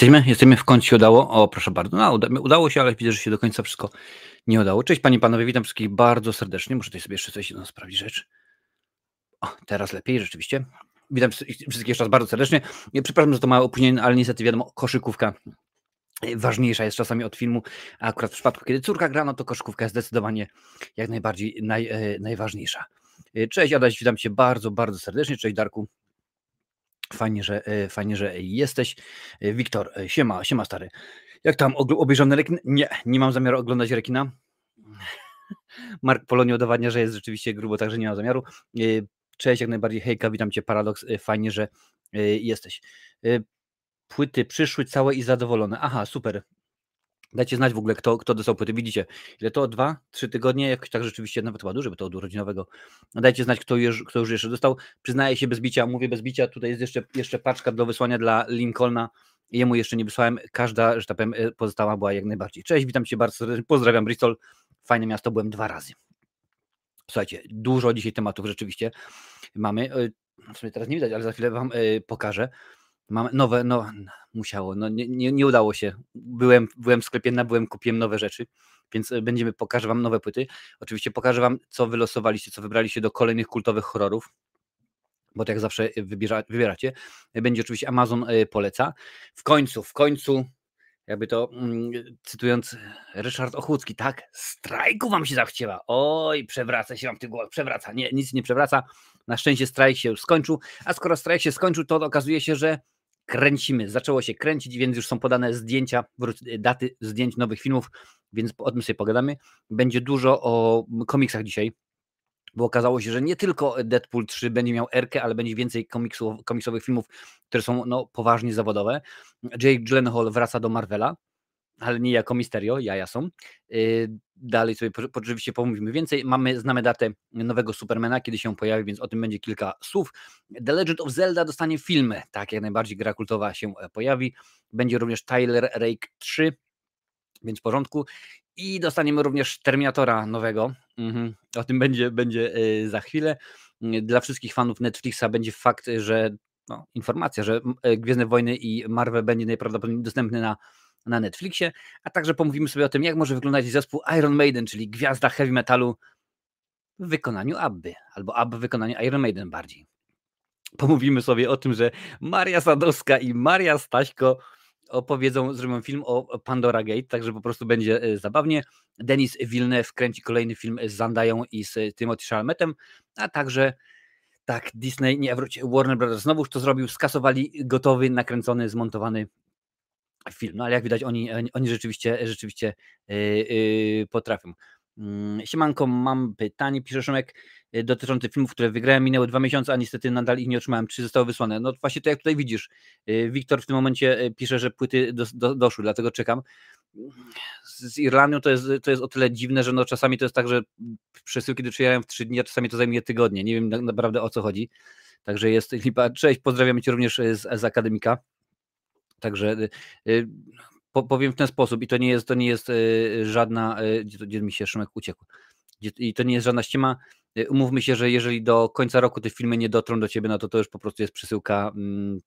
Jesteśmy, jesteśmy w końcu się udało. O, proszę bardzo. No, uda, udało się, ale widzę, że się do końca wszystko nie udało. Cześć Panie i Panowie, witam wszystkich bardzo serdecznie. Muszę tutaj sobie jeszcze coś sprawdzić rzecz. O, teraz lepiej, rzeczywiście. Witam wszystkich jeszcze raz bardzo serdecznie. Przepraszam, że to małe opóźnienie, ale niestety wiadomo, koszykówka ważniejsza jest czasami od filmu, a akurat w przypadku, kiedy córka gra, no to koszykówka jest zdecydowanie jak najbardziej naj, e, najważniejsza. E, cześć Adaś, witam Cię bardzo, bardzo serdecznie. Cześć Darku. Fajnie, że, e, fajnie, że jesteś. E, Wiktor, e, siema, siema stary. Jak tam obejrzony rekin? Nie, nie mam zamiaru oglądać rekina. Mark Polonio udowadnia, że jest rzeczywiście grubo, także nie mam zamiaru. Cześć, jak najbardziej hejka, witam Cię, Paradoks, fajnie, że jesteś. Płyty przyszły całe i zadowolone. Aha, super. Dajcie znać w ogóle, kto, kto dostał płyty. Widzicie, ile to? Dwa, trzy tygodnie? Jakoś tak rzeczywiście nawet chyba duży, bo to od urodzinowego. Dajcie znać, kto już, kto już jeszcze dostał. Przyznaję się bez bicia, mówię bez bicia. Tutaj jest jeszcze, jeszcze paczka do wysłania dla Lincolna. Jemu jeszcze nie wysłałem. Każda, że tak powiem, e, pozostała była jak najbardziej. Cześć, witam Cię bardzo serdecznie. Pozdrawiam Bristol. Fajne miasto, byłem dwa razy. Słuchajcie, dużo dzisiaj tematów rzeczywiście mamy. E, w sumie teraz nie widać, ale za chwilę Wam e, pokażę. Mam nowe, no musiało, no nie, nie, nie, udało się. Byłem, byłem w sklepie, nabyłem, kupiłem nowe rzeczy, więc e, będziemy, pokażę Wam nowe płyty. Oczywiście pokażę Wam, co wylosowaliście, co wybraliście do kolejnych kultowych horrorów, bo to jak zawsze wybiera, wybieracie. Będzie oczywiście Amazon e, poleca. W końcu, w końcu, jakby to mm, cytując Ryszard Ochłucki, tak, strajku Wam się zachciała. Oj, przewraca się Wam w głowach, przewraca. Nie, nic nie przewraca. Na szczęście strajk się skończył, a skoro strajk się skończył, to okazuje się, że kręcimy. Zaczęło się kręcić, więc już są podane zdjęcia, daty zdjęć nowych filmów, więc o tym sobie pogadamy. Będzie dużo o komiksach dzisiaj, bo okazało się, że nie tylko Deadpool 3 będzie miał erkę, ale będzie więcej komiksów, komiksowych filmów, które są no, poważnie zawodowe. Jake Gyllenhaal wraca do Marvela, ale nie jako Misterio, jaja są. Y, dalej sobie oczywiście pomówimy więcej. Mamy, znamy datę nowego Supermana, kiedy się pojawi, więc o tym będzie kilka słów. The Legend of Zelda dostanie filmy, tak jak najbardziej gra kultowa się e, pojawi. Będzie również Tyler Rake 3, więc w porządku. I dostaniemy również Terminatora nowego. Mhm. O tym będzie, będzie e, za chwilę. Dla wszystkich fanów Netflixa będzie fakt, że no, informacja, że e, Gwiezdne Wojny i Marvel będzie najprawdopodobniej dostępny na na Netflixie, a także pomówimy sobie o tym, jak może wyglądać zespół Iron Maiden, czyli gwiazda heavy metalu w wykonaniu Abby, albo Abby w wykonaniu Iron Maiden bardziej. Pomówimy sobie o tym, że Maria Sadowska i Maria Staśko opowiedzą, zrobią film o Pandora Gate, także po prostu będzie e, zabawnie. Denis Villeneuve kręci kolejny film z Zandają i z Timothy Chalametem, a także tak, Disney, nie, wróć, Warner Brothers znowuż to zrobił, skasowali gotowy, nakręcony, zmontowany film. No ale jak widać, oni, oni rzeczywiście, rzeczywiście yy, yy, potrafią. Yy, siemanko, mam pytanie, pisze Szymek, y, dotyczące filmów, które wygrałem. Minęły dwa miesiące, a niestety nadal ich nie otrzymałem. Czy zostały wysłane? No właśnie to jak tutaj widzisz. Y, Wiktor w tym momencie y, pisze, że płyty do, do, doszły, dlatego czekam. Z Irlandią to jest, to jest o tyle dziwne, że no czasami to jest tak, że przesyłki dotrzymają w trzy dni, a czasami to zajmie tygodnie. Nie wiem naprawdę o co chodzi. Także jest lipa. Cześć, pozdrawiamy Cię również z, z Akademika. Także y, y, powiem w ten sposób i to nie jest, to nie jest y, żadna, gdzie, gdzie mi się Szymek uciekł, i to nie jest żadna ściema, umówmy się, że jeżeli do końca roku te filmy nie dotrą do Ciebie, no to to już po prostu jest przesyłka mm,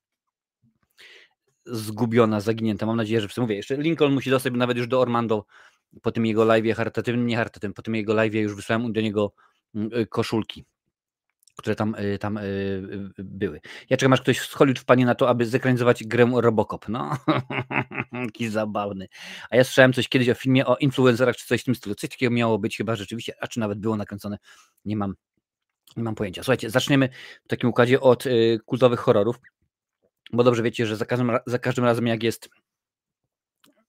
zgubiona, zaginięta. Mam nadzieję, że mówię, jeszcze Lincoln musi dostać nawet już do Ormando po tym jego live'ie charytatywnym, nie charytatywnym, po tym jego live'ie już wysłałem do niego mm, koszulki które tam, y, tam y, y, były. Ja czekam, aż ktoś Hollywood wpadnie na to, aby zekranizować grę Robocop. No, jaki zabawny. A ja słyszałem coś kiedyś o filmie o influencerach, czy coś w tym stylu. Coś takiego miało być chyba rzeczywiście, a czy nawet było nakręcone, nie mam, nie mam pojęcia. Słuchajcie, zaczniemy w takim układzie od kultowych horrorów, bo dobrze wiecie, że za każdym, za każdym razem jak jest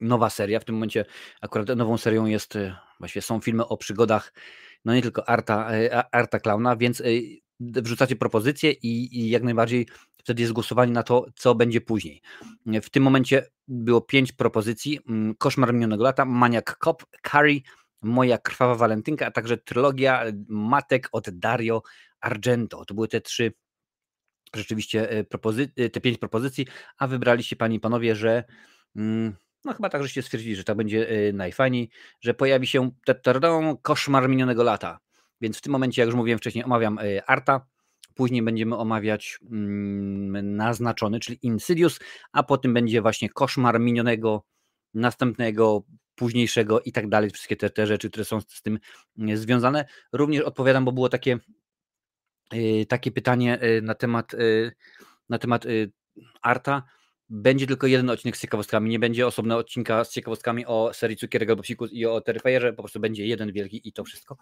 nowa seria, w tym momencie akurat nową serią jest, właściwie są filmy o przygodach, no nie tylko Arta, Arta Klauna, więc wrzucacie propozycje i, i jak najbardziej wtedy jest głosowanie na to, co będzie później. W tym momencie było pięć propozycji. Mm, Koszmar minionego lata, Maniak Cop, Carrie, Moja krwawa walentynka, a także trylogia Matek od Dario Argento. To były te trzy rzeczywiście e, propozy- e, te pięć propozycji, a wybraliście panie i panowie, że mm, no chyba tak, żeście stwierdzili, że tak będzie e, najfajniej, że pojawi się Koszmar minionego lata. Więc w tym momencie, jak już mówiłem wcześniej, omawiam e, Arta. później będziemy omawiać mm, naznaczony, czyli Insidious, a potem będzie właśnie koszmar minionego, następnego, późniejszego i tak dalej, wszystkie te, te rzeczy, które są z tym mm, związane. Również odpowiadam, bo było takie, y, takie pytanie y, na temat, y, na temat Arta. Będzie tylko jeden odcinek z ciekawostkami, nie będzie osobnego odcinka z ciekawostkami o serii Cukierek albo Psikus i o Terrifierze, po prostu będzie jeden wielki i to wszystko.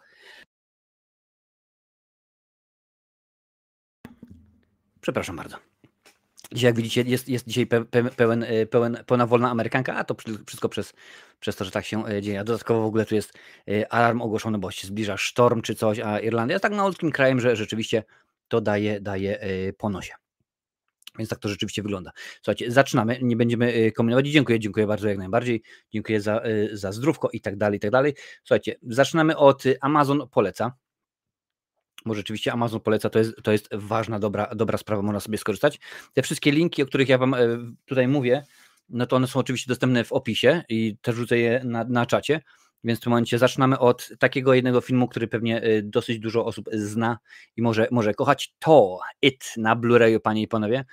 Przepraszam bardzo. Dzisiaj, jak widzicie, jest, jest dzisiaj pełen, e, pełen, pełna wolna Amerykanka, a to wszystko przez, przez to, że tak się e, dzieje. A dodatkowo w ogóle tu jest e, alarm ogłoszony, bo się zbliża sztorm czy coś, a Irlandia jest tak malutkim krajem, że rzeczywiście to daje, daje po nosie. Więc tak to rzeczywiście wygląda. Słuchajcie, zaczynamy, nie będziemy kombinować. Dziękuję, dziękuję bardzo jak najbardziej. Dziękuję za, za zdrówko i tak dalej, i tak dalej. Słuchajcie, zaczynamy od Amazon poleca bo rzeczywiście Amazon poleca, to jest, to jest ważna, dobra, dobra sprawa, można sobie skorzystać. Te wszystkie linki, o których ja Wam e, tutaj mówię, no to one są oczywiście dostępne w opisie i też rzucę je na, na czacie, więc w tym momencie zaczynamy od takiego jednego filmu, który pewnie e, dosyć dużo osób zna i może, może kochać. To It na Blu-rayu, panie i panowie,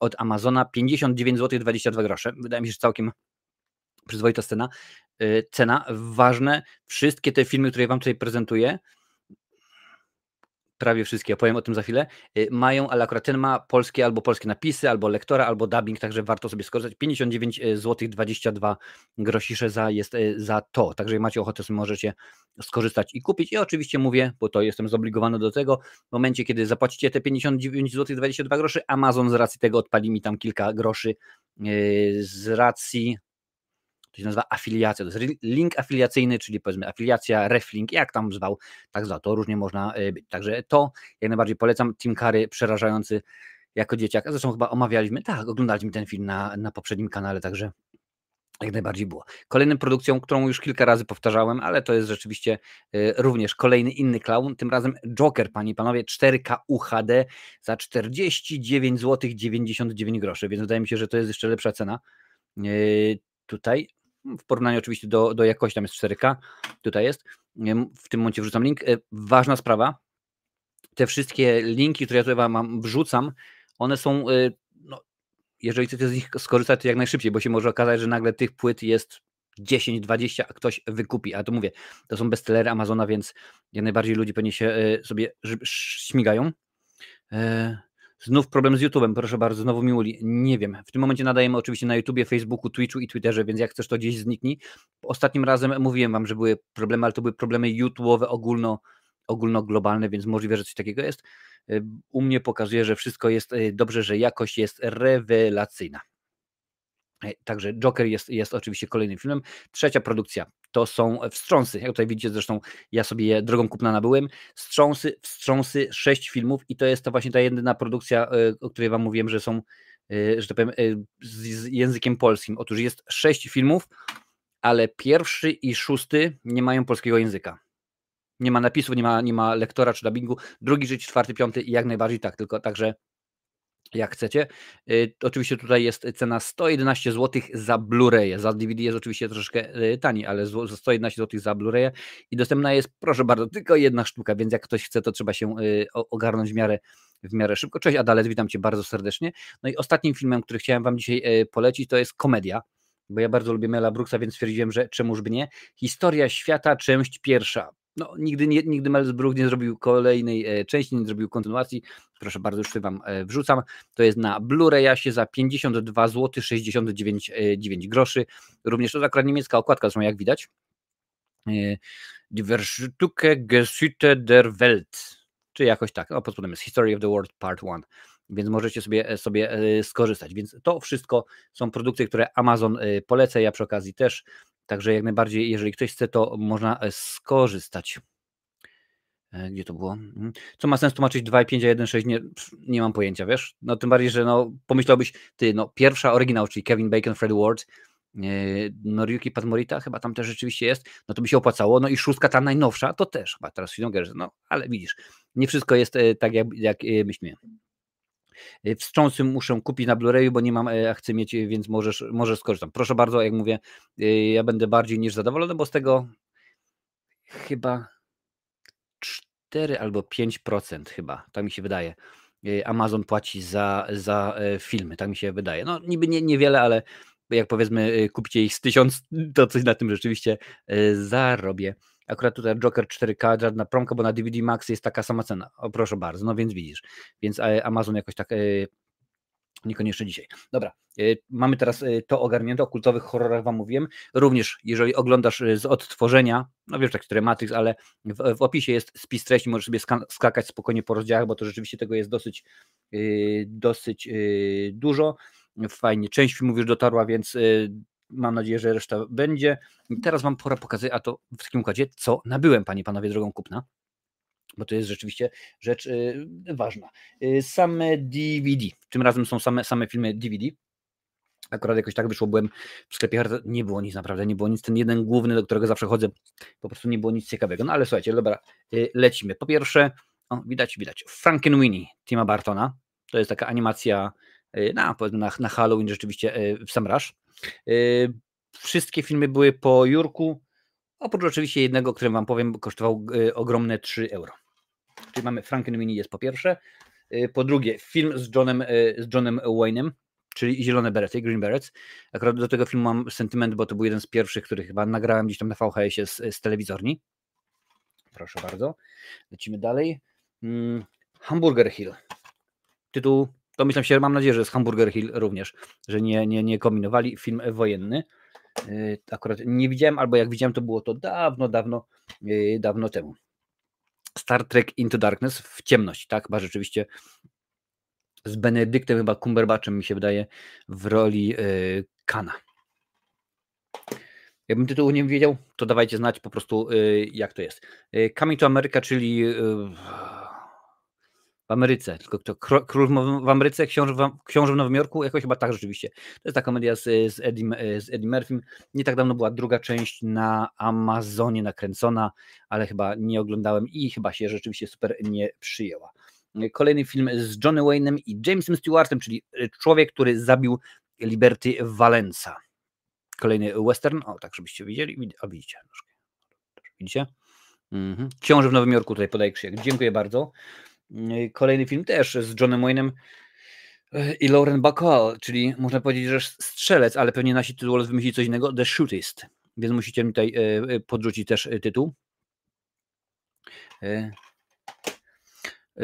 od Amazona, 59 zł 22 grosze. Wydaje mi się, że całkiem przyzwoita scena, e, cena. Ważne, wszystkie te filmy, które Wam tutaj prezentuję, prawie wszystkie, opowiem o tym za chwilę, y, mają, ale akurat ten ma polskie albo polskie napisy, albo lektora, albo dubbing, także warto sobie skorzystać. 59 zł 22 grosisze za, jest y, za to, także jak macie ochotę, możecie skorzystać i kupić. I oczywiście mówię, bo to jestem zobligowany do tego, w momencie, kiedy zapłacicie te 59 zł 22 groszy, Amazon z racji tego odpali mi tam kilka groszy y, z racji to się nazywa afiliacja, to jest link afiliacyjny, czyli powiedzmy afiliacja, reflink, jak tam zwał, tak zwał, to różnie można e, być. Także to jak najbardziej polecam, Tim Curry przerażający jako dzieciak, zresztą chyba omawialiśmy, tak, oglądaliśmy ten film na, na poprzednim kanale, także jak najbardziej było. Kolejną produkcją, którą już kilka razy powtarzałem, ale to jest rzeczywiście e, również kolejny inny clown, tym razem Joker, panie i panowie, 4K UHD za 49 zł 99 groszy, więc wydaje mi się, że to jest jeszcze lepsza cena. E, tutaj w porównaniu oczywiście do, do jakości, tam jest 4K, tutaj jest, w tym momencie wrzucam link. E, ważna sprawa, te wszystkie linki, które ja tutaj mam, wrzucam, one są, e, no, jeżeli chcecie z nich skorzystać, to jak najszybciej, bo się może okazać, że nagle tych płyt jest 10, 20, a ktoś wykupi. A to mówię, to są bestsellery Amazona, więc jak najbardziej ludzie pewnie się e, sobie śmigają. Znów problem z YouTube'em, proszę bardzo, znowu mi uli. Nie wiem. W tym momencie nadajemy oczywiście na YouTubie, Facebooku, Twitchu i Twitterze, więc jak chcesz to gdzieś zniknij. Ostatnim razem mówiłem wam, że były problemy, ale to były problemy YouTube'owe ogólno, ogólnoglobalne, więc możliwe, że coś takiego jest. Y, u mnie pokazuje, że wszystko jest y, dobrze, że jakość jest rewelacyjna. E, także Joker jest, jest oczywiście kolejnym filmem. Trzecia produkcja to są wstrząsy. Jak tutaj widzicie, zresztą ja sobie je drogą kupna nabyłem. Wstrząsy, wstrząsy, sześć filmów i to jest to właśnie ta jedyna produkcja, e, o której Wam mówiłem, że są, e, że tak powiem, z językiem polskim. Otóż jest sześć filmów, ale pierwszy i szósty nie mają polskiego języka. Nie ma napisów, nie ma, nie ma lektora czy dubbingu. Drugi, trzeci, czwarty, piąty i jak najbardziej tak, tylko także jak chcecie. Y, oczywiście tutaj jest cena 111 zł za Blu-ray. Za DVD jest oczywiście troszkę y, taniej, ale za 111 zł za Blu-ray i dostępna jest, proszę bardzo, tylko jedna sztuka, więc jak ktoś chce, to trzeba się y, ogarnąć w miarę, w miarę szybko. Cześć Adalet, witam Cię bardzo serdecznie. No i ostatnim filmem, który chciałem Wam dzisiaj polecić, to jest komedia, bo ja bardzo lubię Mela Brooksa, więc stwierdziłem, że czemuż by nie. Historia świata, część pierwsza. No, nigdy, nie, nigdy Mel Brook nie zrobił kolejnej e, części, nie zrobił kontynuacji. Proszę bardzo, już Wam e, wrzucam. To jest na Blu-rayasie za 52 zł 69 9 groszy. Również to akurat niemiecka okładka, zresztą jak widać. E, Die Stücke Geschichte der Welt, czy jakoś tak. No, pod spodem jest History of the World Part 1 więc możecie sobie, sobie skorzystać. Więc to wszystko są produkty, które Amazon poleca. Ja przy okazji też Także jak najbardziej, jeżeli ktoś chce, to można e, skorzystać. E, gdzie to było? Mhm. Co ma sens tłumaczyć 2,5 a 1,6? Nie, nie mam pojęcia, wiesz? No tym bardziej, że no, pomyślałbyś, ty, no pierwsza oryginał, czyli Kevin Bacon, Fred Ward, e, Noriyuki Padmorita chyba tam też rzeczywiście jest, no to by się opłacało, no i szóstka ta najnowsza, to też chyba teraz Finongerze, no ale widzisz, nie wszystko jest tak jak, jak myślimy. Y, wstrząsy muszę kupić na Blu-rayu, bo nie mam, a chcę mieć, więc możesz, możesz skorzystam. Proszę bardzo, jak mówię, y, ja będę bardziej niż zadowolony, bo z tego chyba 4 albo 5% chyba, tak mi się wydaje, Amazon płaci za, za filmy, tak mi się wydaje. No niby nie, niewiele, ale jak powiedzmy kupicie ich z tysiąc, to coś na tym rzeczywiście zarobię. Akurat tutaj Joker 4K, żadna promka, bo na DVD Max jest taka sama cena. O proszę bardzo, no więc widzisz. Więc Amazon jakoś tak Niekoniecznie dzisiaj. Dobra, y, mamy teraz to ogarnięte, o kultowych horrorach Wam mówiłem. Również, jeżeli oglądasz z odtworzenia, no wiesz, tak, który Matrix, ale w, w, opisie jest spis treści, możesz sobie skakać spokojnie po rozdziałach, bo to rzeczywiście tego jest dosyć, dosyć dużo. Fajnie, część filmów już dotarła, więc mam nadzieję, że reszta będzie. teraz Wam pora pokazać, a to w takim układzie, co nabyłem, Panie Panowie, drogą kupna bo to jest rzeczywiście rzecz y, ważna. Y, same DVD, tym razem są same, same filmy DVD. Akurat jakoś tak wyszło, byłem w sklepie, nie było nic naprawdę, nie było nic, ten jeden główny, do którego zawsze chodzę, po prostu nie było nic ciekawego. No ale słuchajcie, dobra, y, lecimy. Po pierwsze, o, widać, widać, Frankenweenie Tima Bartona, to jest taka animacja na, na, na Halloween rzeczywiście w sam Rush. Wszystkie filmy były po Jurku, oprócz oczywiście jednego, którym Wam powiem, kosztował ogromne 3 euro. Czyli mamy Frankenweenie jest po pierwsze, y, po drugie film z Johnem, y, z Johnem Wayne'em, czyli Zielone Berety, Green Berets. Akurat do tego filmu mam sentyment, bo to był jeden z pierwszych, który chyba nagrałem gdzieś tam na VHS-ie z, z telewizorni. Proszę bardzo. Lecimy dalej. Hmm, Hamburger Hill. Tytuł, domyślam się, mam nadzieję, że jest Hamburger Hill również, że nie, nie, nie kombinowali. Film wojenny. Y, akurat nie widziałem, albo jak widziałem, to było to dawno, dawno, dawno temu. Star Trek Into Darkness w ciemność, tak? Chyba rzeczywiście z Benedyktem chyba Cumberbatchem mi się wydaje w roli yy, Kana. Jakbym tytułu nie wiedział, to dawajcie znać po prostu jak to jest. Coming to America, czyli w Ameryce, tylko król w Ameryce, książę w, książę w Nowym Jorku, jakoś chyba tak rzeczywiście. To jest ta komedia z, z, Eddie, z Eddie Murphym. Nie tak dawno była druga część na Amazonie nakręcona, ale chyba nie oglądałem i chyba się rzeczywiście super nie przyjęła. Kolejny film z Johnny Wayne'em i Jamesem Stewartem, czyli człowiek, który zabił Liberty Valenza. Kolejny western, o tak żebyście widzieli, a widzicie, widzicie? Mhm. Książę w Nowym Jorku tutaj podaje krzyk. Dziękuję bardzo. Y, kolejny film też z Johnem Wayne'em y, i Lauren Bacall, czyli można powiedzieć, że strzelec, ale pewnie nasi tytuł wymyśli coś innego, The Shootist, więc musicie mi tutaj y, podrzucić też tytuł.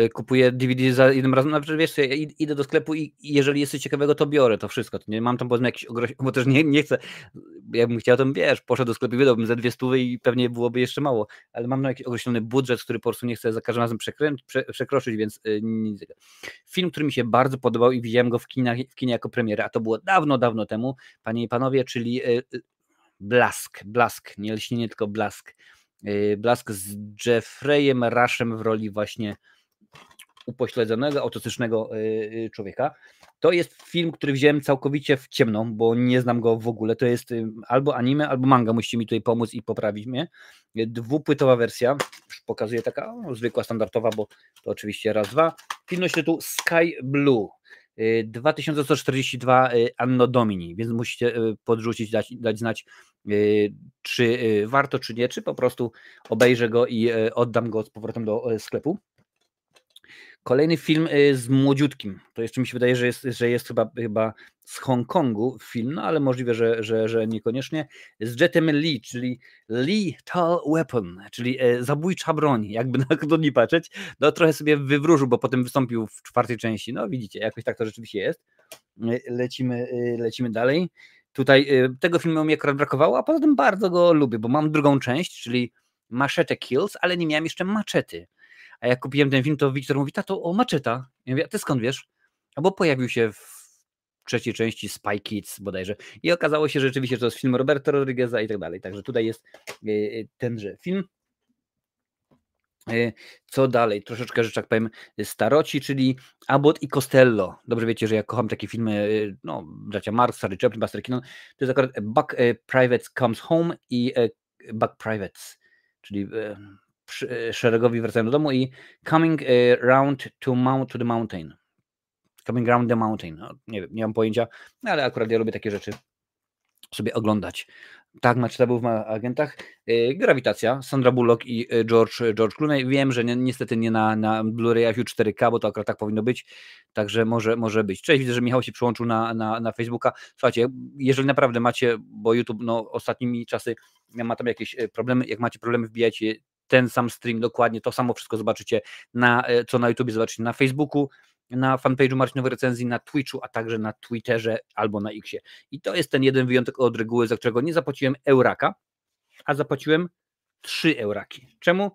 Y, kupuję DVD za jednym razem, nawet wiesz, ja idę do sklepu i jeżeli jest coś ciekawego, to biorę to wszystko. To nie mam tam powiedzmy jakiś ogroś, bo też nie, nie chcę, jakbym chciał, to wiesz, poszedł do sklepu, wydałbym za dwie stówy i pewnie byłoby jeszcze mało, ale mam na jakiś określony budżet, który po prostu nie chcę za każdym razem przekrę, prze, przekroczyć, więc yy, nic. Film, który mi się bardzo podobał i widziałem go w, kinach, w kinie jako premierę, a to było dawno, dawno temu, panie i panowie, czyli yy, Blask, Blask, nie lśnienie, tylko Blask. Blask z Jeffreyem Rushem w roli właśnie upośledzonego, autystycznego y, y, człowieka. To jest film, który wziąłem całkowicie w ciemną, bo nie znam go w ogóle. To jest y, albo anime, albo manga. Musicie mi tutaj pomóc i poprawić mnie. Dwupłytowa wersja, pokazuje taka o, zwykła, standardowa, bo to oczywiście raz, dwa. Film nosi Sky Blue. 2142 Anno Domini, więc musicie podrzucić, dać, dać znać, czy warto, czy nie, czy po prostu obejrzę go i oddam go z powrotem do sklepu. Kolejny film y, z młodziutkim. To jeszcze mi się wydaje, że jest, że jest chyba, chyba z Hongkongu film, no ale możliwe, że, że, że niekoniecznie. Z Jetem Lee, czyli Lethal Weapon, czyli e, zabójcza broń, jakby na to nie patrzeć. No trochę sobie wywróżył, bo potem wystąpił w czwartej części. No widzicie, jakoś tak to rzeczywiście jest. Lecimy, e, lecimy dalej. Tutaj tego filmu mi akurat brakowało, a poza tym bardzo go lubię, bo mam drugą część, czyli Machete Kills, ale nie miałem jeszcze maczety. A jak kupiłem ten film, to Wiktor mówi, tato, o maczeta. Ja mówię, a ty skąd wiesz? Albo pojawił się w trzeciej części Spy Kids bodajże. I okazało się że rzeczywiście, że to jest film Roberta Rodrigueza i tak dalej. Także tutaj jest e, e, tenże film. E, co dalej? Troszeczkę rzecz, jak powiem, staroci, czyli Abbott i Costello. Dobrze wiecie, że ja kocham takie filmy, no, bracia Marx, Harry Chaplin, Buster Keaton. To jest akurat Buck Privates Comes Home i Buck Privates, czyli szeregowi wracają do domu i coming e, round to, mount, to the mountain. Coming round the mountain. No, nie wiem, nie mam pojęcia, ale akurat ja lubię takie rzeczy sobie oglądać. Tak, Maczeta był w agentach. Y, Grawitacja, Sandra Bullock i y, George, George Clooney. Wiem, że ni niestety nie na, na Blu-rayach 4K, bo to akurat tak powinno być, także może, może być. Cześć, widzę, że Michał się przyłączył na, na, na Facebooka. Słuchajcie, jeżeli naprawdę macie, bo YouTube no, ostatnimi czasy ma tam jakieś y, problemy, jak macie problemy, wbijajcie ten sam stream, dokładnie to samo wszystko zobaczycie, na, co na YouTube zobaczycie na Facebooku, na fanpage'u Marcinowej Recenzji, na Twitchu, a także na Twitterze albo na Xie. I to jest ten jeden wyjątek od reguły, za którego nie zapłaciłem euraka, a zapłaciłem 3 euraki. Czemu?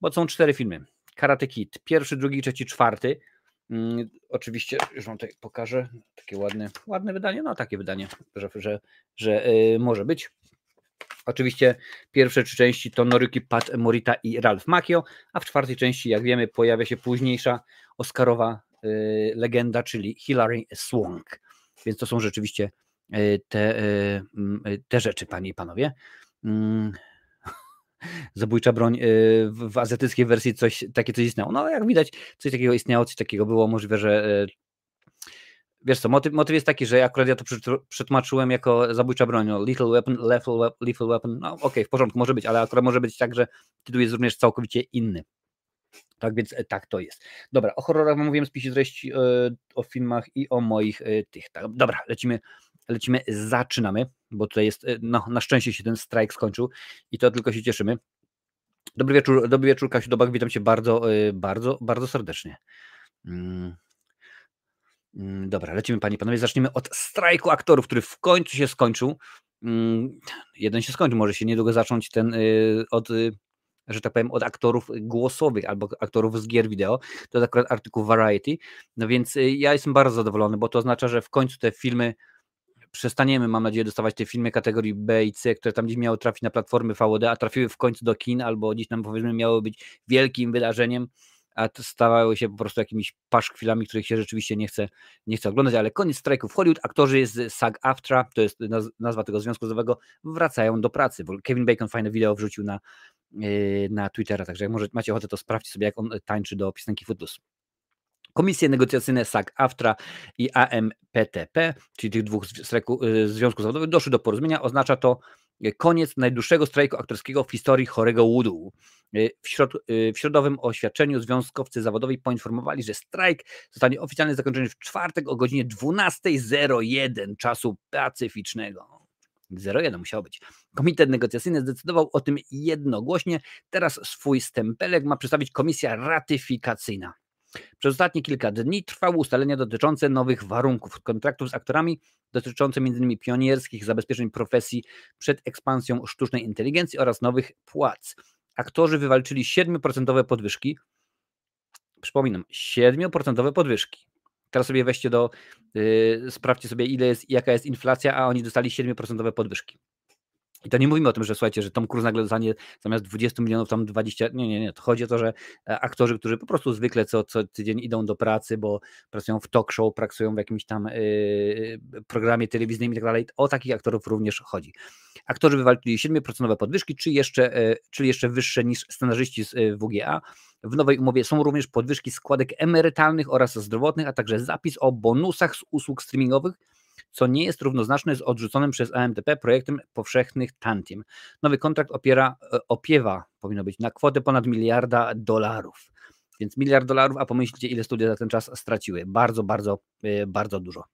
Bo są cztery filmy. Karate Kid, pierwszy, drugi, trzeci, czwarty. Hmm, oczywiście, już wam tutaj pokażę, takie ładne, ładne wydanie, no takie wydanie, że, że, że yy, może być. Oczywiście pierwsze trzy części to Noruki, Pat Morita i Ralph Macchio, a w czwartej części, jak wiemy, pojawia się późniejsza Oscarowa Y, legenda, czyli Hilary Swank. Więc to są rzeczywiście y, te, y, te rzeczy, panie i panowie. Mm. Zabójcza broń w azjatyckiej wersji coś takie coś istniało. No jak widać, coś takiego istniało, coś takiego było. Możliwe, że wiesz co, motyw, motyw jest taki, że akurat ja to przetłumaczyłem jako zabójcza broń, no, little weapon, lethal, lethal weapon, no okej, okay, w porządku, może być, ale akurat może być tak, że tytuł jest również całkowicie inny. Tak więc e, tak to jest. Dobra, o horrorach mówiłem, spisie treści, e, o filmach i o moich e, tych. Tak, dobra, lecimy, lecimy, zaczynamy, bo tutaj jest, no na szczęście się ten strajk skończył i to tylko się cieszymy. Dobry wieczór, dobry wieczór Kasiu Dobak, witam Cię bardzo, bardzo, bardzo serdecznie. Mm. Mm, dobra, lecimy Panie Panowie, zaczniemy od strajku aktorów, który w końcu się skończył. Mm, jeden się skończył, może się niedługo zacząć ten od że tak powiem, od aktorów głosowych albo aktorów z gier wideo. To jest akurat artykuł Variety. No więc y, ja jestem bardzo zadowolony, bo to oznacza, że w końcu te filmy przestaniemy, mam nadzieję, dostawać te filmy kategorii B i C, które tam gdzieś miały trafić na platformy VOD, a trafiły w końcu do kin, albo gdzieś tam powiedzmy miały być wielkim wydarzeniem, a stawały się po prostu jakimiś paszkwilami, których się rzeczywiście nie chce, nie chce oglądać, ale koniec strajku w Hollywood, aktorzy z SAG-AFTRA, to jest nazwa tego związku zawodowego, wracają do pracy, Kevin Bacon fajne wideo wrzucił na Yy, na Twittera, także jak może macie ochotę, to sprawdźcie sobie, jak on tańczy do piosenki Footloose. Komisje negocjacyjne SAG-AFTRA i AMPTP, czyli tych dwóch yy, związków zawodowych, doszły do porozumienia. Oznacza to koniec najdłuższego strajku aktorskiego w historii chorego Woodu. Yy, w, środ w środowym oświadczeniu związkowcy zawodowi poinformowali, że strajk zostanie oficjalnie zakończony w czwartek o godzinie 12.01 czasu pacyficznego. 0,1 musiało być. Komitet negocjacyjny zdecydował o tym jednogłośnie. Teraz swój stempelek ma przedstawić komisja ratyfikacyjna. Przez ostatnie kilka dni trwały ustalenia dotyczące nowych warunków kontraktów z aktorami, dotyczące m.in. pionierskich zabezpieczeń profesji przed ekspansją sztucznej inteligencji oraz nowych płac. Aktorzy wywalczyli 7% podwyżki. Przypominam, 7% podwyżki. Teraz sobie weźcie do, yy, sprawdźcie sobie ile jest, jaka jest inflacja, a oni dostali 7% podwyżki. I to nie mówimy o tym, że słuchajcie, że Tom Cruise nagle dostanie zamiast 20 milionów tam 20. Nie, nie, nie. To chodzi o to, że e, aktorzy, którzy po prostu zwykle co, co tydzień idą do pracy, bo pracują w talk show, pracują w jakimś tam yy, programie telewizyjnym i tak dalej, o takich aktorów również chodzi. Aktorzy wywalczyli 7% podwyżki, czy jeszcze, yy, czyli jeszcze wyższe niż scenarzyści z WGA. W nowej umowie są również podwyżki składek emerytalnych oraz zdrowotnych, a także zapis o bonusach z usług streamingowych co nie jest równoznaczne z odrzuconym przez AMTP projektem powszechnych tantiem. Nowy kontrakt opiera, e, opiewa, powinno być, na kwotę ponad miliarda dolarów. Więc miliard dolarów, a pomyślcie, ile studia za ten czas straciły. Bardzo, bardzo, e, bardzo dużo.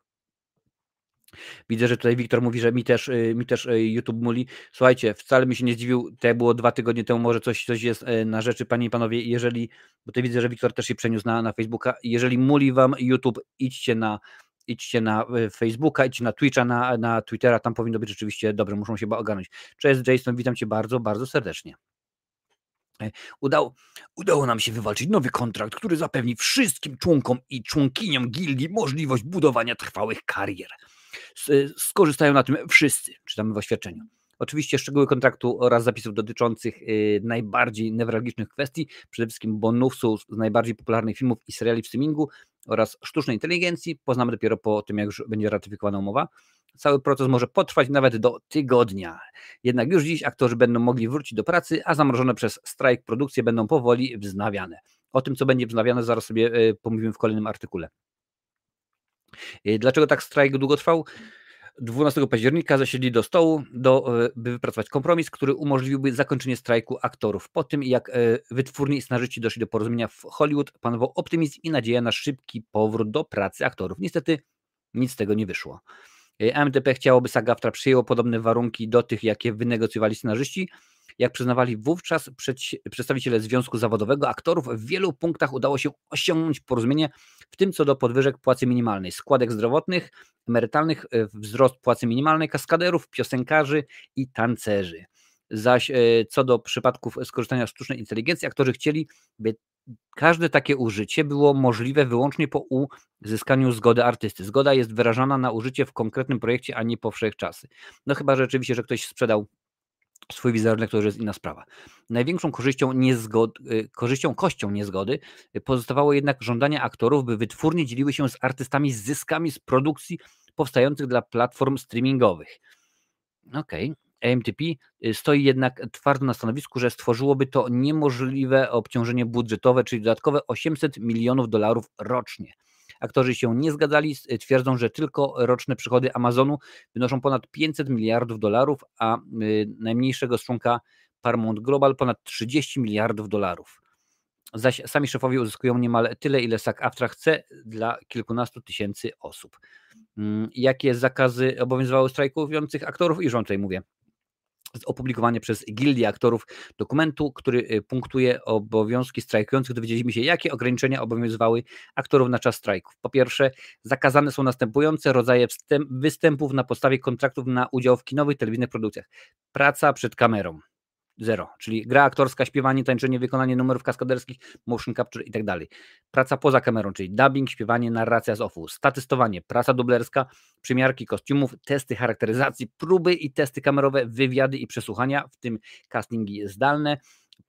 Widzę, że tutaj Wiktor mówi, że mi też, e, mi też YouTube muli. Słuchajcie, wcale mi się nie zdziwił, to było dwa tygodnie temu, może coś, coś jest na rzeczy, panie i panowie, jeżeli, bo tutaj widzę, że Wiktor też się przeniósł na, na Facebooka, jeżeli muli wam YouTube, idźcie na idźcie na y, Facebooka, idźcie na Twitcha, na, na Twittera, tam powinno być rzeczywiście dobre, muszą się ogarnąć. Cześć Jason, witam Cię bardzo, bardzo serdecznie. E, udało, udało nam się wywalczyć nowy kontrakt, który zapewni wszystkim członkom i członkiniom gildii możliwość budowania trwałych karier. Skorzystają na tym wszyscy, czytamy w oświadczeniu. Oczywiście szczegóły kontraktu oraz zapisów dotyczących y, najbardziej newralgicznych kwestii, przede wszystkim bonusów z najbardziej popularnych filmów i seriali w streamingu oraz sztucznej inteligencji poznamy dopiero po tym, jak już będzie ratyfikowana umowa. Cały proces może potrwać nawet do tygodnia. Jednak już dziś aktorzy będą mogli wrócić do pracy, a zamrożone przez strajk produkcje będą powoli wznawiane. O tym, co będzie wznawiane, zaraz sobie y, pomówimy w kolejnym artykule. Y, dlaczego tak strajk długo trwał? 12 października zasiedli do stołu, do, e, by wypracować kompromis, który umożliwiłby zakończenie strajku aktorów. Po tym, jak e, wytwórni i scenarzyści doszli do porozumienia w Hollywood, panował optymizm i nadzieja na szybki powrót do pracy aktorów. Niestety nic z tego nie wyszło. MDP chciałoby SAG-AFTRA przyjęło podobne warunki do tych, jakie wynegocjowali scenarzyści, jak przyznawali wówczas przedstawiciele Związku Zawodowego aktorów, w wielu punktach udało się osiągnąć porozumienie, w tym co do podwyżek płacy minimalnej, składek zdrowotnych, emerytalnych, e, wzrost płacy minimalnej, kaskaderów, piosenkarzy i tancerzy. Zaś e, co do przypadków skorzystania z sztucznej inteligencji, aktorzy chcieli, by każde takie użycie było możliwe wyłącznie po uzyskaniu zgody artysty. Zgoda jest wyrażana na użycie w konkretnym projekcie, a nie po wszechczasy. No chyba rzeczywiście, że ktoś sprzedał swój wizerunek, to już jest inna sprawa. Największą korzyścią, niezgod, y, korzyścią kością niezgody y, pozostawało jednak żądanie aktorów, by wytwórnie dzieliły się z artystami z zyskami z produkcji powstających dla platform streamingowych. Okej. Okay. AMTP stoi jednak twardo na stanowisku, że stworzyłoby to niemożliwe obciążenie budżetowe, czyli dodatkowe 800 milionów dolarów rocznie. Aktorzy się nie zgadzali, twierdzą, że tylko roczne przychody Amazonu wynoszą ponad 500 miliardów dolarów, a y, najmniejszego z członka Paramount Global ponad 30 miliardów dolarów. Zaś sami szefowie uzyskują niemal tyle, ile SAG-AFTRA chce dla kilkunastu tysięcy osób. Mm, jakie zakazy obowiązywały strajkujących aktorów? I rząd tutaj mówię opublikowanie przez Gildię Aktorów dokumentu, który y, punktuje obowiązki strajkujących. Dowiedzieliśmy się, jakie ograniczenia obowiązywały aktorów na czas strajków. Po pierwsze, zakazane są następujące rodzaje występów na podstawie kontraktów na udział w kinowych, telewizyjnych produkcjach. Praca przed kamerą, Zero, czyli gra aktorska, śpiewanie, tańczenie, wykonanie numerów kaskaderskich, motion capture i tak dalej. Praca poza kamerą, czyli dubbing, śpiewanie, narracja z offu, statystowanie, praca dublerska, przymiarki kostiumów, testy charakteryzacji, próby i testy kamerowe, wywiady i przesłuchania, w tym castingi zdalne,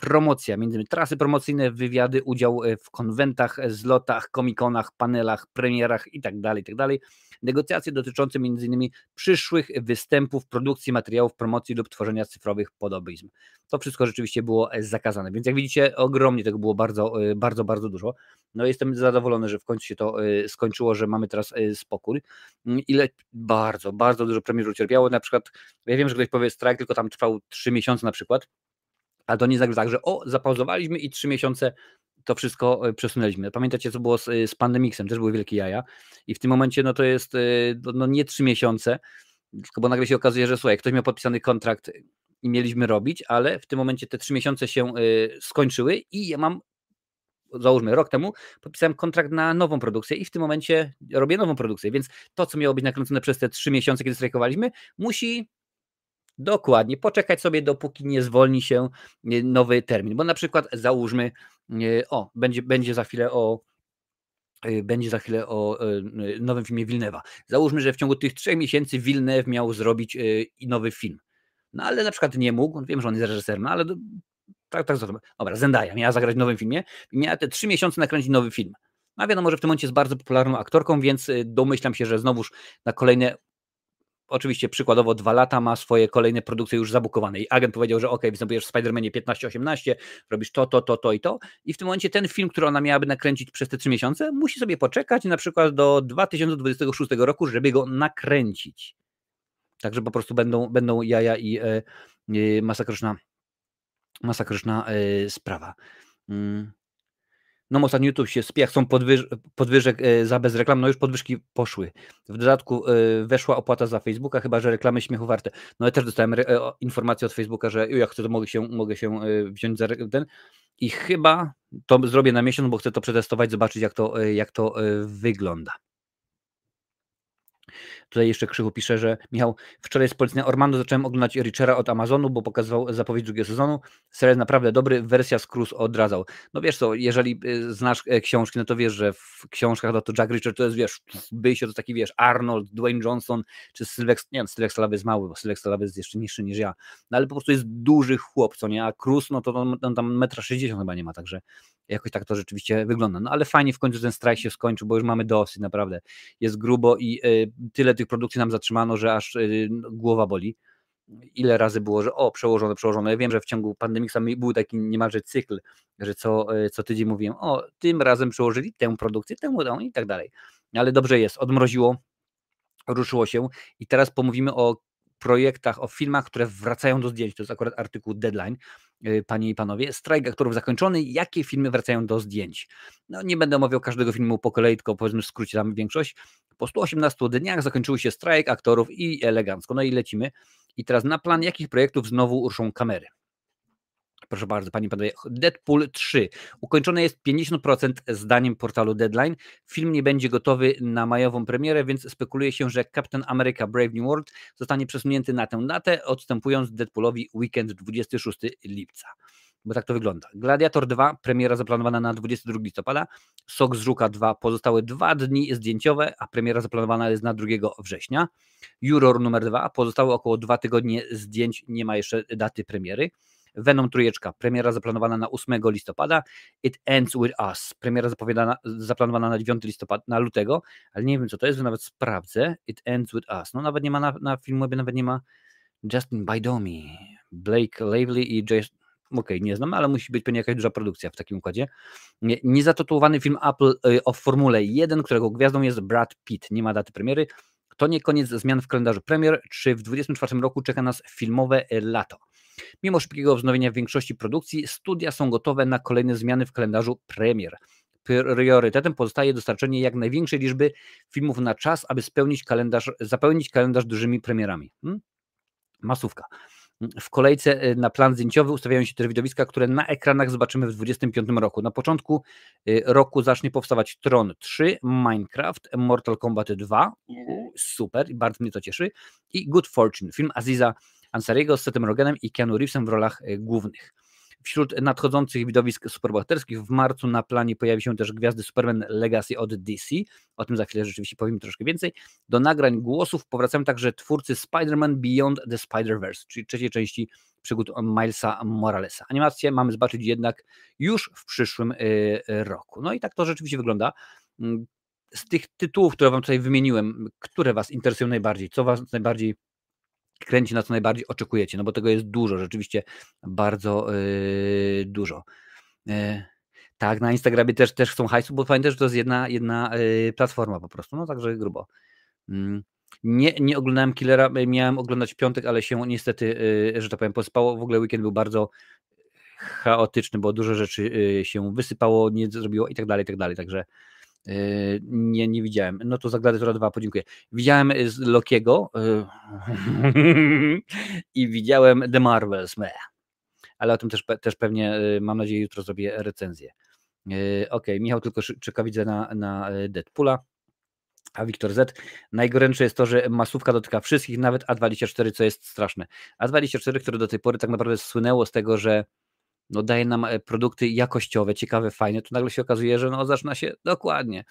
promocja, między innymi trasy promocyjne, wywiady, udział e, w konwentach, zlotach, komikonach, panelach, premierach itd., tak itd. Tak Negocjacje dotyczące m.in. przyszłych występów, produkcji materiałów, promocji lub tworzenia cyfrowych podobizm. To wszystko rzeczywiście było e, zakazane, więc jak widzicie, ogromnie tego było bardzo, e, bardzo, bardzo dużo. No jestem zadowolony, że w końcu się to skończyło, że mamy teraz spokój. Mm, ile bardzo, bardzo dużo premier ucierpiało. Na przykład, ja wiem, że ktoś powie strajk, tylko tam trwał 3 miesiące na przykład, a to nie jest tak, że o, zapauzowaliśmy i trzy miesiące to wszystko e, przesunęliśmy. Pamiętacie, co było z, e, z pandemiksem, też były wielkie jaja. I w tym momencie no to jest e, no, no nie trzy miesiące, tylko bo nagle się okazuje, że słuchaj, ktoś miał podpisany kontrakt i mieliśmy robić, ale w tym momencie te trzy miesiące się skończyły i ja mam załóżmy rok temu, podpisałem kontrakt na nową produkcję i w tym momencie robię nową produkcję, więc to, co miało być nakręcone przez te trzy miesiące, kiedy strajkowaliśmy, musi Dokładnie, poczekać sobie, dopóki nie zwolni się e, nowy termin. Bo na przykład załóżmy, e, o, będzie, będzie za chwilę o e, będzie za chwilę o nowym filmie Wilnewa. Załóżmy, że w ciągu tych trzech miesięcy Wilnew miał zrobić nowy film. No ale na przykład nie mógł, wiem, że on jest reżyserem, no ale tak, tak, dobra, Zendaya miała zagrać w nowym filmie i miała te trzy miesiące nakręcić nowy film. No wiadomo, że w tym momencie jest bardzo popularną aktorką, więc domyślam się, że znowuż na kolejne oczywiście przykładowo dwa lata ma swoje kolejne produkcje już zabukowane i agent powiedział, że ok, występujesz w Spider-Manie 15-18, robisz to, to, to, to i to i w tym momencie ten film, który ona miałaby nakręcić przez te trzy miesiące, musi sobie poczekać na przykład do 2026 roku, żeby go nakręcić. Także po prostu będą, będą jaja i e, masakryczna, masakryczna e, sprawa. Mm. No ostatnio YouTube się spie, są podwyż podwyżek e, za bez reklam, no już podwyżki poszły. W dodatku e, weszła opłata za Facebooka, chyba że reklamy śmiechu warte. No ja też dostałem e, informację od Facebooka, że jak chcę, to mogę się, mogę się wziąć za ten i chyba to zrobię na miesiąc, bo chcę to przetestować, zobaczyć jak to, jak to wygląda. Tutaj jeszcze Krzychu pisze, że Michał, wczoraj z polecenia Ormando zacząłem oglądać Richera od Amazonu, bo pokazywał zapowiedź drugiego sezonu. Serial naprawdę dobry, wersja z Cruz odradzał. No wiesz co, jeżeli y, znasz e, książki, no to wiesz, że w książkach no to Jack Richard to jest, wiesz, byjście to taki, wiesz, Arnold, Dwayne Johnson, czy Sylvester, nie wiem, Sylvester Stallone jest mały, bo Sylvester Stallone jest jeszcze niższy niż ja, no ale po prostu jest duży chłop, co nie, a Cruz, no to on, on tam 1,60 m chyba nie ma, także jakoś tak to rzeczywiście wygląda. No ale fajnie w końcu ten strajk się skończył, bo już mamy dosyć, naprawdę. Jest grubo i y, tyle tych produkcji nam zatrzymano, że aż y, głowa boli. Ile razy było, że o, przełożone, przełożone. Ja wiem, że w ciągu pandemii był taki niemalże cykl, że co, y, co tydzień mówiłem, o, tym razem przełożyli tę produkcję, tę, tę i tak dalej. Ale dobrze jest, odmroziło, ruszyło się i teraz pomówimy o projektach, o filmach, które wracają do zdjęć. To jest akurat artykuł Deadline, panie i panowie. Strajk aktorów zakończony. Jakie filmy wracają do zdjęć? No nie będę omawiał każdego filmu po kolei, tylko powiedzmy w skrócie tam większość. Po 118 dniach zakończył się strajk aktorów i elegancko. No i lecimy. I teraz na plan jakich projektów znowu ruszą kamery? Proszę bardzo, Pani Panowie. Deadpool 3. Ukończone jest 50% zdaniem portalu Deadline. Film nie będzie gotowy na majową premierę, więc spekuluje się, że Captain America Brave New World zostanie przesunięty na tę datę, odstępując Deadpoolowi weekend 26 lipca. Bo tak to wygląda. Gladiator 2, premiera zaplanowana na 22 listopada. Sok z Żuka 2, pozostałe dwa dni zdjęciowe, a premiera zaplanowana jest na 2 września. Juror numer 2, pozostałe około dwa tygodnie zdjęć, nie ma jeszcze daty premiery. Venom trójeczka, premiera zaplanowana na 8 listopada, It Ends With Us, premiera zapowiadana, zaplanowana na 9 listopada, na lutego, ale nie wiem co to jest, nawet sprawdzę, It Ends With Us, no nawet nie ma na, na filmie, nawet nie ma Justin Baidomi, Blake Lively i Jason, okej, okay, nie znam, ale musi być pewnie jakaś duża produkcja w takim układzie. Niezatytułowany film Apple y, o Formule 1, którego gwiazdą jest Brad Pitt, nie ma daty premiery, to nie koniec zmian w kalendarzu premier, czy w 2024 roku czeka nas filmowe lato. Mimo szybkiego wznowienia większości produkcji, studia są gotowe na kolejne zmiany w kalendarzu premier. Priorytetem pozostaje dostarczenie jak największej liczby filmów na czas, aby spełnić kalendarz, zapełnić kalendarz dużymi premierami. Hmm? Masówka. W kolejce y, na plan zdjęciowy ustawiają się te widowiska, które na ekranach zobaczymy w 2025 roku. Na początku y, roku zacznie powstawać Tron 3, Minecraft, Mortal Kombat 2, super, bardzo mnie to cieszy, i Good Fortune, film Aziza Ansariego z Setem Rogenem i Keanu Reevesem w rolach e, głównych. Wśród nadchodzących widowisk superbohaterskich w marcu na planie pojawi się też gwiazdy Superman Legacy od DC. O tym za chwilę rzeczywiście powiem troszkę więcej. Do nagrań głosów powracają także twórcy Spider-Man Beyond the Spider-Verse, czyli trzeciej części przygód Milesa Moralesa. Animację mamy zobaczyć jednak już w przyszłym e, roku. No i tak to rzeczywiście wygląda. Mm, z tych tytułów, które Wam tutaj wymieniłem, które Was interesują najbardziej? Co Was najbardziej kręci, na co najbardziej oczekujecie, no bo tego jest dużo, rzeczywiście bardzo yy, dużo. Yy, tak, na Instagramie też, też chcą hajsu, bo pamiętaj, że to jest jedna, jedna yy, platforma po prostu, no także grubo. Mm. Nie, nie oglądałem Killera, miałem oglądać piątek, ale się niestety, yy, że tak powiem, posypało. W ogóle weekend był bardzo chaotyczny, bo dużo rzeczy yy, się wysypało, nie zrobiło i tak dalej, i tak dalej. Także Yy, nie, nie widziałem. No to za Gladiatora 2 podziękuję. Widziałem y, z Lokiego yy, i widziałem The Marvels. Ale o tym też, też pewnie, y, mam nadzieję, jutro zrobię recenzję. Yy, ok, Michał tylko czeka, widzę na, na Deadpoola. A Wiktor Z. Najgorętsze jest to, że masówka dotyka wszystkich, nawet A24, co jest straszne. A24, które do tej pory tak naprawdę słynęło z tego, że no daje nam e, produkty jakościowe, ciekawe, fajne, to nagle się okazuje, że no zaczyna się dokładnie,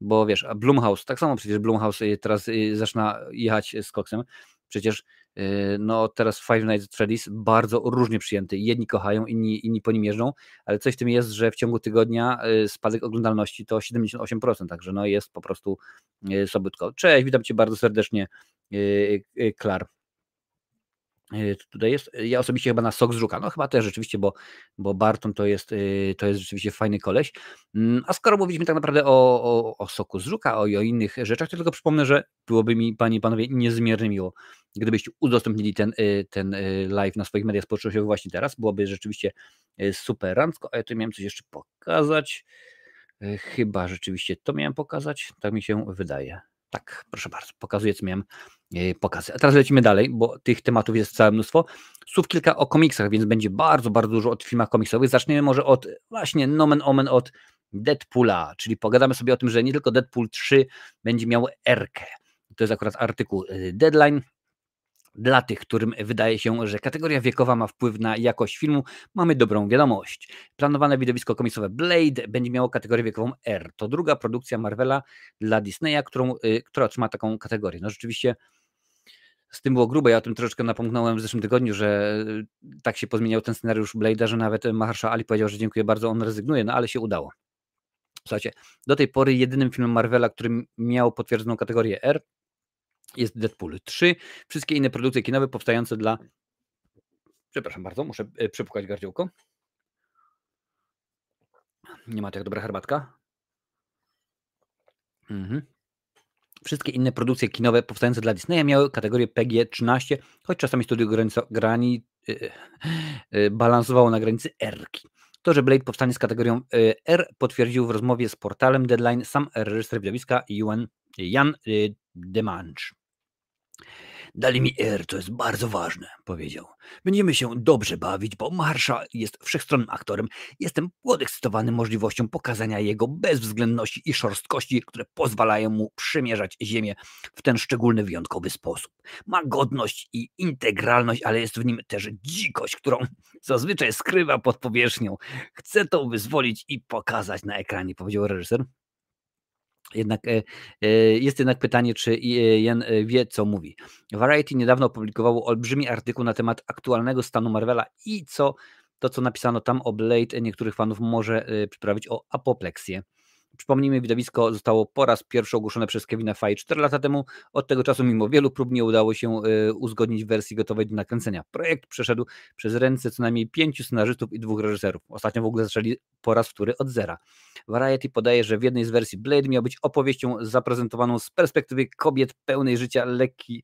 bo wiesz, a Blumhouse, tak samo przecież Blumhouse e, teraz e, zaczyna jechać z koksem, przecież no teraz Five Nights at Freddy's bardzo różnie przyjęty, jedni kochają, inni, inni po nim jeżdżą, ale coś w tym jest, że w ciągu tygodnia spadek oglądalności to 78%, także no jest po prostu sobotko. Cześć, witam Cię bardzo serdecznie, Klar. Y, tutaj jest. Ja osobiście chyba na sok z żuka. No chyba też rzeczywiście, bo, bo Barton to jest, y, to jest rzeczywiście fajny koleś. Mm, a skoro mówiliśmy tak naprawdę o, o, o soku z żuka, o, o innych rzeczach, to tylko przypomnę, że byłoby mi, panie i panowie, niezmiernie miło, gdybyście udostępnili ten, ten live na swoich mediach społecznościowych właśnie teraz. Byłoby rzeczywiście super randko. A ja tu miałem coś jeszcze pokazać. Chyba rzeczywiście to miałem pokazać. Tak mi się wydaje. Tak, proszę bardzo, pokazuję, co miałem e, pokazać. A teraz lecimy dalej, bo tych tematów jest całe mnóstwo. Słów kilka o komiksach, więc będzie bardzo, bardzo dużo o filmach komiksowych. Zaczniemy może od właśnie nomen omen od Deadpoola, czyli pogadamy sobie o tym, że nie tylko Deadpool 3 będzie miał Erkę. To jest akurat artykuł e, Deadline. Dla tych, którym wydaje się, że kategoria wiekowa ma wpływ na jakość filmu, mamy dobrą wiadomość. Planowane widowisko komisowe Blade będzie miało kategorię wiekową R. To druga produkcja Marvela dla Disneya, którą, y, która otrzyma taką kategorię. No rzeczywiście z tym było grube. Ja o tym troszeczkę napomknąłem w zeszłym tygodniu, że y, tak się pozmieniał ten scenariusz Blade'a, że nawet Mahershala Ali powiedział, że dziękuję bardzo, on rezygnuje, no ale się udało. Słuchajcie, do tej pory jedynym filmem Marvela, który miał potwierdzoną kategorię R, jest Deadpool 3. Wszystkie inne produkcje kinowe powstające dla. Przepraszam bardzo, muszę e, przepukać gardziołko. Nie ma tak dobra herbatka. Mhm. Wszystkie inne produkcje kinowe powstające dla Disneya miały kategorię PG-13, choć czasami studio grani, yy, yy, balansowało na granicy R. -ki. To, że Blade powstanie z kategorią R, potwierdził w rozmowie z portalem Deadline sam reżyser widowiska Jan, Jan y, Demange. Dali mi R, to jest bardzo ważne, powiedział. Będziemy się dobrze bawić, bo Marsza jest wszechstronnym aktorem. Jestem podekscytowany możliwością pokazania jego bezwzględności i szorstkości, które pozwalają mu przymierzać ziemię w ten szczególny, wyjątkowy sposób. Ma godność i integralność, ale jest w nim też dzikość, którą zazwyczaj skrywa pod powierzchnią. Chcę to wyzwolić i pokazać na ekranie, powiedział reżyser. Jednak e, e, jest jednak pytanie, czy Jen e, wie, co mówi. Variety niedawno opublikowało olbrzymi artykuł na temat aktualnego stanu Marvela i co to, co napisano tam o Blade, niektórych fanów może przyprawić o apopleksję. Przypomnijmy, widowisko zostało po raz pierwszy ogłoszone przez Kevina Feige 4 lata temu. Od tego czasu, mimo wielu prób, nie udało się e, uzgodnić wersji gotowej do nakręcenia. Projekt przeszedł przez ręce co najmniej pięciu scenarzystów i dwóch reżyserów. Ostatnio w ogóle zaczęli po raz wtóry od zera. Variety podaje, że w jednej z wersji Blade miał być opowieścią zaprezentowaną z perspektywy kobiet pełnej życia lekki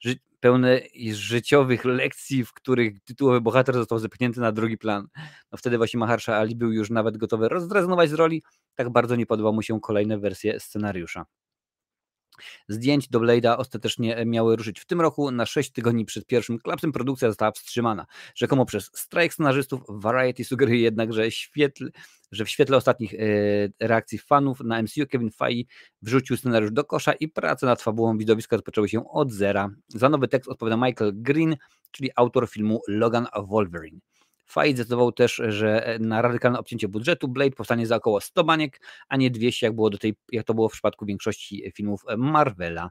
ży pełne życiowych lekcji, w których tytułowy bohater został zepchnięty na drugi plan. No wtedy właśnie Maharsha Ali był już nawet gotowy rozrezygnować z roli, tak bardzo nie podoba mu się kolejne wersje scenariusza. Zdjęć do Blade'a ostatecznie miały ruszyć w tym roku. Na 6 tygodni przed pierwszym klapsem produkcja została wstrzymana. Rzekomo przez strajk scenarzystów. Variety sugeruje jednak, że, świetl, że w świetle ostatnich e, reakcji fanów na MCU Kevin Feige wrzucił scenariusz do kosza i prace nad fabułą widowiska rozpoczęły się od zera. Za nowy tekst odpowiada Michael Green, czyli autor filmu Logan Wolverine. Feige zdecydował też, że na radykalne obcięcie budżetu Blade powstanie za około 100 baniek, a nie 200, jak, było do tej, jak to było w przypadku większości filmów Marvela.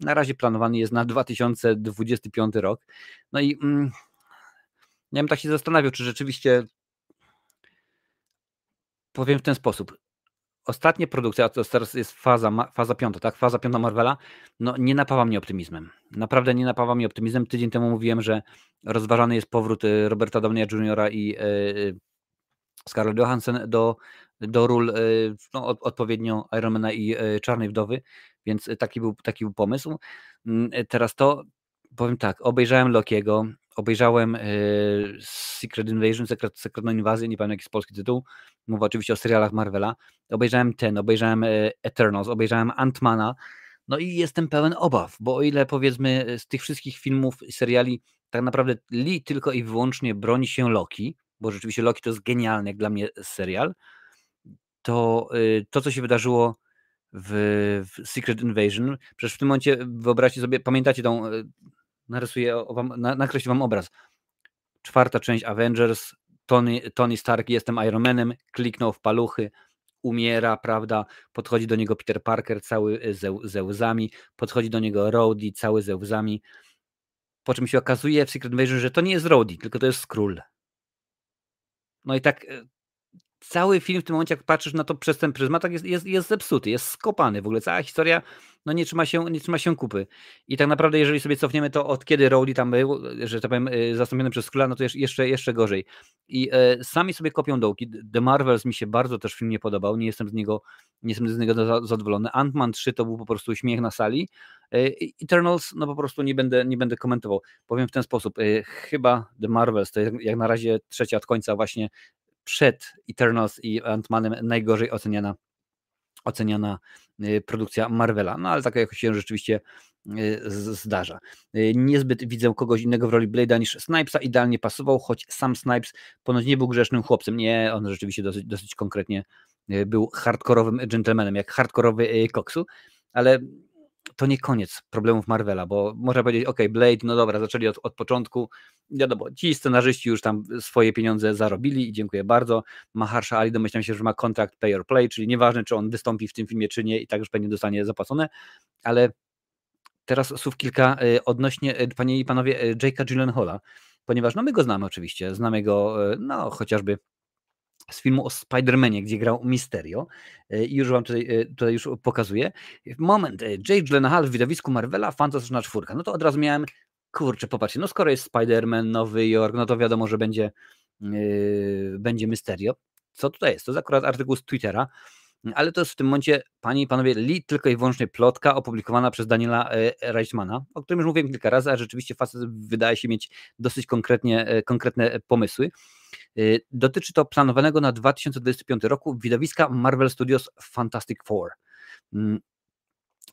Na razie planowany jest na 2025 rok. No i mm, ja bym tak się zastanawiał, czy rzeczywiście powiem w ten sposób ostatnie produkcje, a to teraz jest faza, faza piąta, tak? Faza piąta Marvela, no nie napawa mnie optymizmem. Naprawdę nie napawa mnie optymizmem. Tydzień temu mówiłem, że rozważany jest powrót y, Roberta Downeya Jr. i yy, Scarlett Johansson do, do ról no, odpowiednio Ironmana i Czarnej Wdowy, więc taki był, taki był pomysł. Mm, teraz to, powiem tak, obejrzałem Lokiego, obejrzałem Secret Invasion, sekret, sekretną inwazję, nie pamiętam jaki jest polski tytuł, Mowa oczywiście o serialach Marvela. Obejrzałem ten, obejrzałem e, Eternals, obejrzałem Antmana. No i jestem pełen obaw, bo o ile powiedzmy z tych wszystkich filmów i seriali tak naprawdę Lee tylko i wyłącznie broni się Loki, bo rzeczywiście Loki to jest genialny jak dla mnie serial, to y, to, co się wydarzyło w, w Secret Invasion, przecież w tym momencie wyobraźcie sobie, pamiętacie tą, narysuję wam, nakreślę wam obraz. Czwarta część Avengers, Tony, Tony Stark, jestem Ironmanem, kliknął w paluchy, umiera, prawda, podchodzi do niego Peter Parker cały ze, ze łzami, podchodzi do niego Rhodey cały ze łzami, po czym się okazuje w Secret Invasion, że to nie jest Rhodey, tylko to jest Skrull. No i tak e, cały film w tym momencie, jak patrzysz na to przez ten pryzmat, tak jest, jest, jest zepsuty, jest skopany. W ogóle cała historia no nie, trzyma się, nie trzyma się kupy. I tak naprawdę, jeżeli sobie cofniemy to od kiedy Rowley tam był, że tak powiem, y, zastąpiony przez Skrulla, no to jeszcze, jeszcze gorzej. I e, sami sobie kopią dołki. The Marvels mi się bardzo też film nie podobał, nie jestem z niego, nie jestem z niego zadowolony. Ant-Man 3 to był po prostu śmiech na sali. E, Eternals, no po prostu nie będę, nie będę komentował. Powiem w ten sposób, e, chyba The Marvels to jak na razie trzecia od końca właśnie przed Eternals i Ant-Manem najgorzej oceniana, oceniana y, produkcja Marvela. No ale taka jakoś się rzeczywiście y, zdarza. Y, niezbyt widzę kogoś innego w roli Blade'a niż Snipesa. Idealnie pasował, choć sam Snipes ponoć nie był grzesznym chłopcem. Nie, on rzeczywiście dosyć, dosyć konkretnie był hardkorowym gentlemanem, jak hardkorowy koksu, ale to nie koniec problemów Marvela, bo można powiedzieć, ok, Blade, no dobra, zaczęli od, od początku, wiadomo, ci scenarzyści już tam swoje pieniądze zarobili i dziękuję bardzo. Maharsha Ali domyślam się, że ma kontrakt pay or play, czyli nieważne, czy on wystąpi w tym filmie, czy nie i tak już pewnie dostanie zapłacone, ale teraz słów kilka y, odnośnie, y, panie i panowie, y, Jake'a Gyllenhaala, ponieważ no my go znamy oczywiście, znamy go, no chociażby z filmu o Spider-Manie, gdzie grał Mysterio i już wam tutaj, tutaj już pokazuję. Moment, Jake Gyllenhaal w widowisku Marvela, fantastyczna czwórka. No to od razu miałem, kurczę, popatrzcie, no skoro jest Spider-Man, Nowy Jork, no to wiadomo, że będzie, yy, będzie Mysterio. Co tutaj jest? To jest akurat artykuł z Twittera. ale to jest w tym momencie, panie i panowie, li tylko i wyłącznie plotka opublikowana przez Daniela e, Reichmana, o którym już mówiłem kilka razy, a rzeczywiście facet wydaje się mieć dosyć konkretnie, e, konkretne pomysły. E, dotyczy to planowanego na 2025 roku widowiska Marvel Studios Fantastic Four. Mm,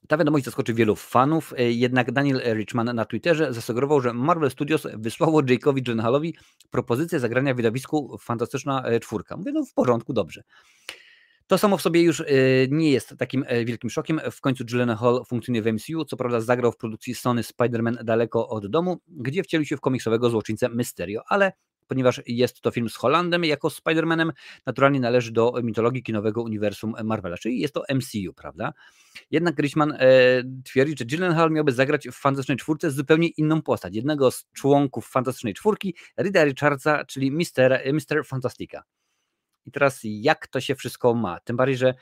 ta wiadomość zaskoczy wielu fanów, jednak Daniel Richman na Twitterze zasugerował, że Marvel Studios wysłało Jake'owi Gyllenhaalowi propozycję zagrania w widowisku Fantastyczna Czwórka. Mówię, no w porządku, dobrze. To samo w sobie już y, nie jest takim wielkim szokiem. W końcu Hall funkcjonuje w MCU, co prawda zagrał w produkcji Sony Spider-Man daleko od domu, gdzie wcielił się w komiksowego złoczyńcę Mysterio, ale ponieważ jest to film z Hollandem jako Spider-Manem, naturalnie należy do mitologii kinowego uniwersum Marvela, czyli jest to MCU, prawda? Jednak Richman e, twierdzi, że Gyllenhaal miałby zagrać w Fantastycznej Czwórce zupełnie inną postać, jednego z członków Fantastycznej Czwórki, Rida Richardsa, czyli Mister, Mister Fantastica. I teraz jak to się wszystko ma? Tym bardziej, że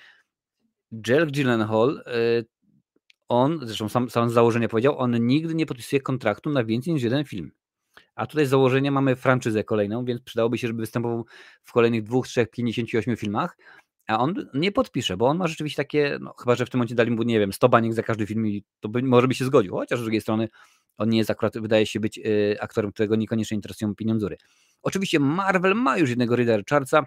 Jake Gyllenhaal, y, on, zresztą sam, sam z założenia powiedział, on nigdy nie podpisuje kontraktu na więcej niż jeden film. A tutaj z założenia mamy franczyzę kolejną, więc przydałoby się, żeby występował w kolejnych dwóch, trzech, 58 filmach, a on nie podpisze, bo on ma rzeczywiście takie, no, chyba że w tym momencie dali mu, nie wiem, 100 baniek za każdy film i to by, może by się zgodził, chociaż z drugiej strony on nie jest akurat, wydaje się być y, aktorem, którego niekoniecznie interesują pieniądze. Oczywiście Marvel ma już jednego Rida Richardsa,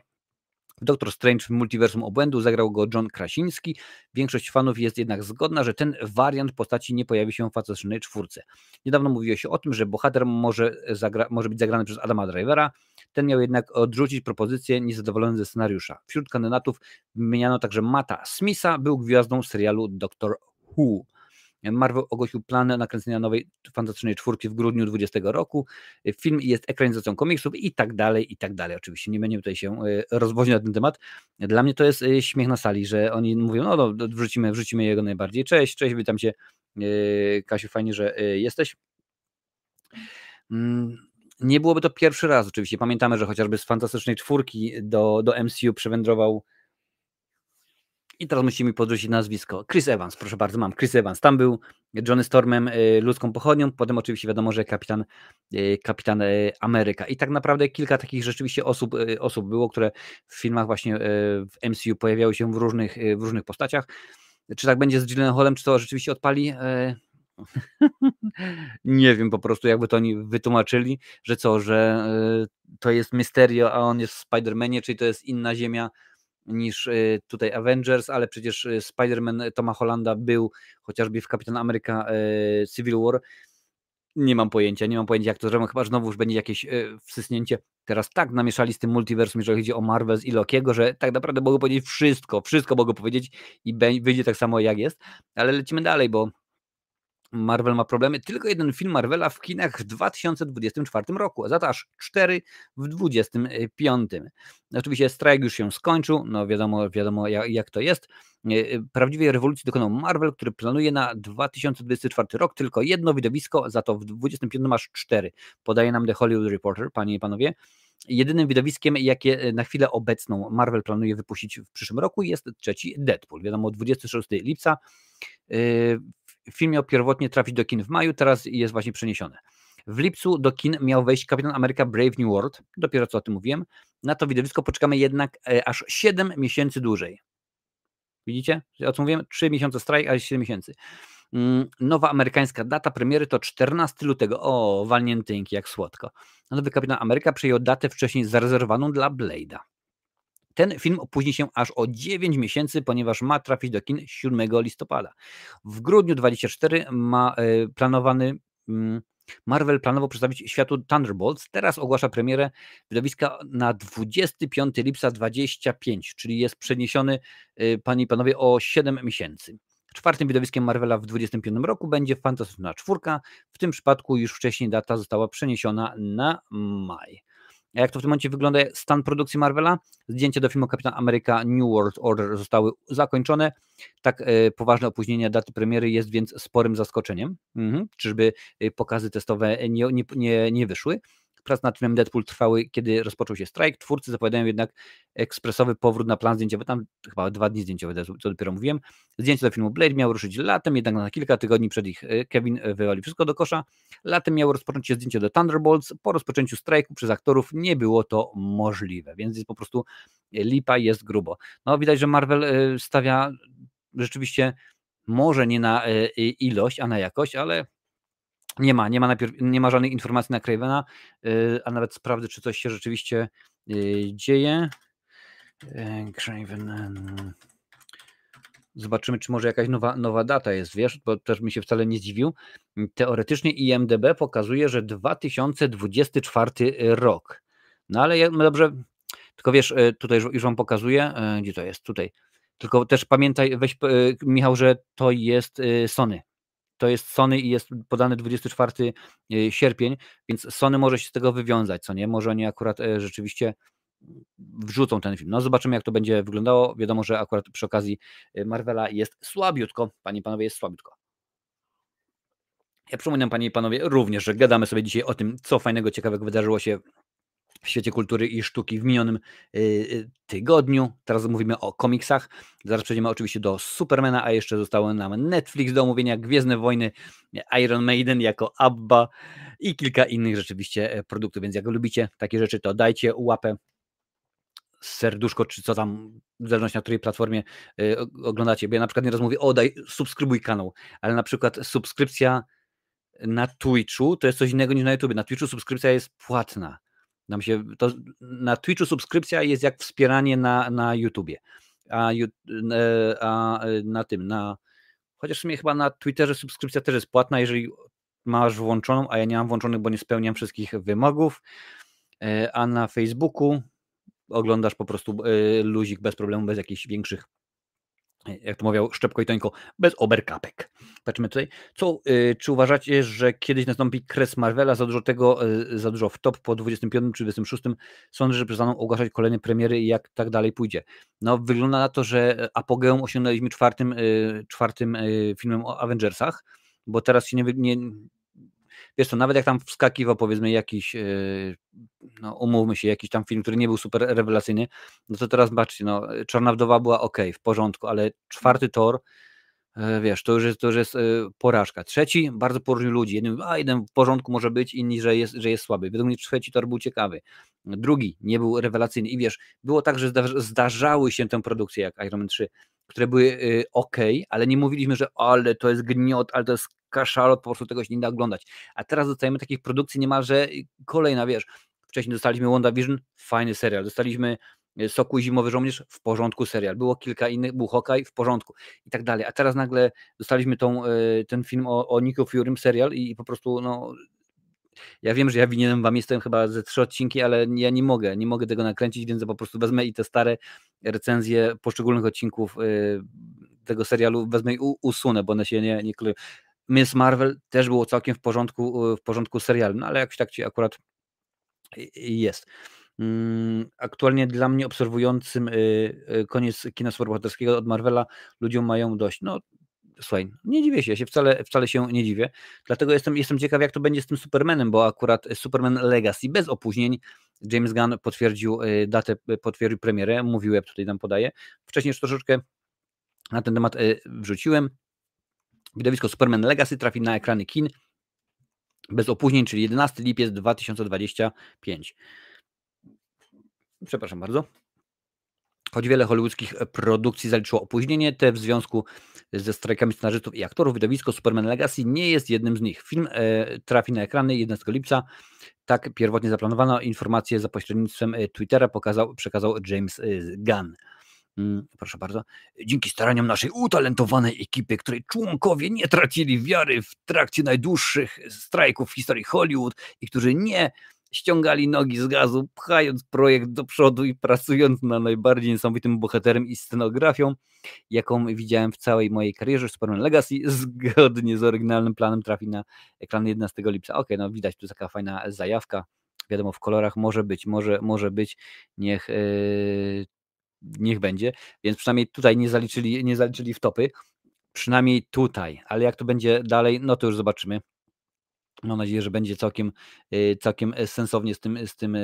Doktor Strange w Multiversum Obłędu zagrał go John Krasiński. Większość fanów jest jednak zgodna, że ten wariant postaci nie pojawi się w Fantastycznej Czwórce. Niedawno mówiło się o tym, że bohater może, zagra, może być zagrany przez Adama Drivera. Ten miał jednak odrzucić propozycję niezadowolony ze scenariusza. Wśród kandydatów wymieniano także Mata Smitha, był gwiazdą serialu Doctor Who. Marvel ogłosił plany nakręcenia nowej fantastycznej czwórki w grudniu 20 roku. Film jest ekranizacją komiksów i tak dalej, i tak dalej. Oczywiście nie będziemy tutaj się e, rozwozić na ten temat. Dla mnie to jest e, śmiech na sali, że oni mówią, no, no wrzucimy, wrzucimy jego najbardziej. Cześć, cześć, witam cię Kasiu, fajnie, że jesteś. Mm, nie byłoby to pierwszy raz oczywiście. Pamiętamy, że chociażby z Fantastycznej Czwórki do, do MCU przywędrował i teraz musimy podrzucić nazwisko. Chris Evans, proszę bardzo, mam Chris Evans. Tam był Johnny Stormem, y, ludzką pochodnią, potem oczywiście wiadomo, że kapitan, y, kapitan y, Ameryka. I tak naprawdę kilka takich rzeczywiście osób, osób było, które w filmach właśnie w MCU pojawiały się w różnych, w różnych postaciach. Czy tak będzie z Gyllenhaalem, czy to rzeczywiście odpali? Nie wiem po prostu, jakby to oni wytłumaczyli, że co, że to jest Mysterio, a on jest w Spider-Manie, czyli to jest inna ziemia, niż y, tutaj Avengers, ale przecież y, Spider-Man Toma Hollanda był chociażby w Kapitan Ameryka y, Civil War. Nie mam pojęcia, nie mam pojęcia jak to zrobią, chyba znowu już będzie jakieś wsysnięcie. Teraz tak namieszali z tym multiversum, jeżeli chodzi o Marvels i Lokiego, że tak naprawdę mogę powiedzieć wszystko, wszystko mogę powiedzieć i wyjdzie tak samo jak jest, ale lecimy dalej, bo Marvel ma problemy. Tylko jeden film Marvela w kinach w 2024 roku, a za to aż w 2025. Oczywiście strajk już się skończył, no wiadomo, wiadomo jak, to jest. E, prawdziwej rewolucji dokonał Marvel, który planuje na 2024 rok tylko jedno widowisko, za to w 2025 masz cztery. Podaje nam The Hollywood Reporter, panie i panowie. Jedynym widowiskiem, jakie na chwilę obecną Marvel planuje wypuścić w przyszłym roku, jest trzeci Deadpool. Wiadomo, 26 lipca. Film miał pierwotnie trafić do kin w maju, teraz jest właśnie przeniesiony. W lipcu do kin miał wejść Kapitan Ameryka Brave New World, dopiero co o tym mówiłem. Na to widowisko poczekamy jednak e, aż 7 miesięcy dłużej. Widzicie? O co mówiłem? 3 miesiące strajk, a 7 miesięcy. Mm, nowa amerykańska data premiery to 14 lutego. O, walniętynki, jak słodko. Nowy Kapitan Ameryka przyjął datę wcześniej zarezerwowaną dla Blade'a. Ten film opóźni się aż o 9 miesięcy, ponieważ ma trafić do kin 7 listopada. W grudniu 24 ma e, planowany mm, Marvel planował przedstawić światu Thunderbolts. Teraz ogłasza premierę widowiska na 25 lipca 25, czyli jest przeniesiony, e, panie i panowie, o 7 miesięcy. Czwartym widowiskiem Marvela w 25 roku będzie Fantastyczna Czwórka. W tym przypadku już wcześniej data została przeniesiona na maj. A jak to w tym momencie wygląda stan produkcji Marvela? Zdjęcia do filmu Kapitan Ameryka New World Order zostały zakończone. Tak e, poważne opóźnienie daty premiery jest więc sporym zaskoczeniem. Mhm. Czyżby e, pokazy testowe nie, nie, nie, nie wyszły? Prac nad filmem Deadpool trwały, kiedy rozpoczął się strajk. Twórcy zapowiadają jednak ekspresowy powrót na plan zdjęciowy. Tam chyba dwa dni zdjęciowe, co dopiero mówiłem. Zdjęcie do filmu Blade miało ruszyć latem, jednak na kilka tygodni przed ich e, Kevin wywalił wszystko do kosza. Latem miało rozpocząć się zdjęcie do Thunderbolts. Po rozpoczęciu strajku przez aktorów nie było to możliwe, więc jest po prostu lipa, jest grubo. No widać, że Marvel e, stawia rzeczywiście może nie na ilość, a na jakość, ale nie ma, nie ma, najpierw, nie ma żadnych informacji na Cravena, y, a nawet sprawdzę, czy coś się rzeczywiście y, dzieje. Y, Craven. Zobaczymy, czy może jakaś nowa, nowa data jest, wiesz, bo też mi się wcale nie zdziwił. Teoretycznie IMDB pokazuje, że 2024 rok. No ale no dobrze, tylko wiesz, tutaj już wam pokazuję, gdzie to jest, tutaj. Tylko też pamiętaj, weź Michał, że to jest Sony, to jest Sony i jest podany 24 e, sierpień, więc Sony może się z tego wywiązać, co nie? Może oni akurat e, rzeczywiście wrzucą ten film. No zobaczymy, jak to będzie wyglądało. Wiadomo, że akurat przy okazji e, Marvela jest słabiutko. Panie i panowie, jest słabiutko. Ja przypominam, panie i panowie, również, że gadamy sobie dzisiaj o tym, co fajnego, ciekawego wydarzyło się w świecie kultury i sztuki w minionym y, y, tygodniu. Teraz mówimy o komiksach. Zaraz przejdziemy oczywiście do Supermana, a jeszcze zostało nam Netflix do omówienia, Gwiezdne Wojny, Iron Maiden jako Abba i kilka innych rzeczywiście e, produktów. Więc jak lubicie takie rzeczy, to dajcie łapę, serduszko, czy co tam, w zależności na której platformie y, oglądacie. Bo ja na przykład nieraz mówię, o daj, subskrybuj kanał, ale na przykład subskrypcja na Twitchu to jest coś innego niż na YouTube. Na Twitchu subskrypcja jest płatna. Nam się, to na Twitchu subskrypcja jest jak wspieranie na, na YouTubie, a, e, a e, na tym, na, chociaż w sumie chyba na Twitterze subskrypcja też jest płatna, jeżeli masz włączoną, a ja nie mam włączonych, bo nie spełniam wszystkich wymogów, e, a na Facebooku oglądasz po prostu luzik bez problemu, bez jakichś większych jak to mówił Szczepko i Tońko, bez oberkapek. Patrzmy tutaj. Co, y, czy uważacie, że kiedyś nastąpi kres Marvela? Za dużo tego, y, za dużo w top po 25 czy 26 sądzę, że przestaną ogłaszać kolejne premiery i jak tak dalej pójdzie. No wygląda na to, że apogeum osiągnęliśmy czwartym, y, czwartym filmem o Avengersach, bo teraz się nie, nie wiesz to nawet jak tam wskakiwał powiedzmy jakiś, no umówmy się, jakiś tam film, który nie był super rewelacyjny, no to teraz zobaczcie, no Czarna Wdowa była ok, w porządku, ale czwarty tor, e, wiesz, to już jest, to już jest e, porażka. Trzeci, bardzo poróżnił ludzi. Jeden, a jeden w porządku może być, inni, że jest, że jest słaby. Według mnie trzeci tor był ciekawy. Drugi nie był rewelacyjny i wiesz, było tak, że zdarzały się te produkcje jak Iron Man 3, które były y, ok, ale nie mówiliśmy, że ale to jest gniot, ale to jest kaszalot, po prostu tego się nie da oglądać. A teraz dostajemy takich produkcji niemalże kolejna, wiesz, wcześniej dostaliśmy WandaVision, fajny serial, dostaliśmy y, Soku Zimowy Żołnierz, w porządku serial, było kilka innych, był Hawkeye, w porządku. I tak dalej, a teraz nagle dostaliśmy tą, y, ten film o, o Nico Furym serial i po prostu no ja wiem, że ja winienem wam jestem chyba ze trzy odcinki, ale ja nie mogę, nie mogę tego nakręcić, więc po prostu wezmę i te stare recenzje poszczególnych odcinków y, tego serialu wezmę i usunę, bo one się nie, nie kleją. Miss Marvel też było całkiem w porządku, w porządku serialu, no ale jakoś tak ci akurat jest. Mm, aktualnie dla mnie obserwującym y, y, koniec kina superbohaterskiego od Marvela ludziom mają dość. No nie dziwię się, ja się wcale, wcale się nie dziwię. Dlatego jestem, jestem ciekaw, jak to będzie z tym Supermanem, bo akurat Superman Legacy bez opóźnień James Gunn potwierdził y, datę, y, potwierdził premierę, mówił, ja tutaj nam podaję. Wcześniej już troszeczkę na ten temat y, wrzuciłem. Widowisko Superman Legacy trafi na ekrany kin bez opóźnień, czyli 11 lipiec 2025. Przepraszam bardzo. Choć wiele hollywoodzkich produkcji zaliczyło opóźnienie, te w związku ze strajkami scenarzystów i aktorów, wydawisko Superman Legacy nie jest jednym z nich. Film e, trafi na ekrany 11 lipca. Tak pierwotnie zaplanowano. Informację za pośrednictwem e, Twittera pokazał, przekazał James e, Gunn. Mm, proszę bardzo. Dzięki staraniom naszej utalentowanej ekipy, której członkowie nie tracili wiary w trakcie najdłuższych strajków w historii Hollywood i którzy nie ściągali nogi z gazu, pchając projekt do przodu i pracując na najbardziej niesamowitym bohaterem i scenografią, jaką widziałem w całej mojej karierze. Superman Legacy zgodnie z oryginalnym planem trafi na ekran 11 lipca. Ok, no widać tu taka fajna zajawka. Wiadomo, w kolorach może być, może, może być, niech, yy, niech będzie. Więc przynajmniej tutaj nie zaliczyli, nie zaliczyli w topy. Przynajmniej tutaj, ale jak to będzie dalej, no to już zobaczymy. Mam nadzieję, że będzie całkiem, całkiem sensownie z tym, z tym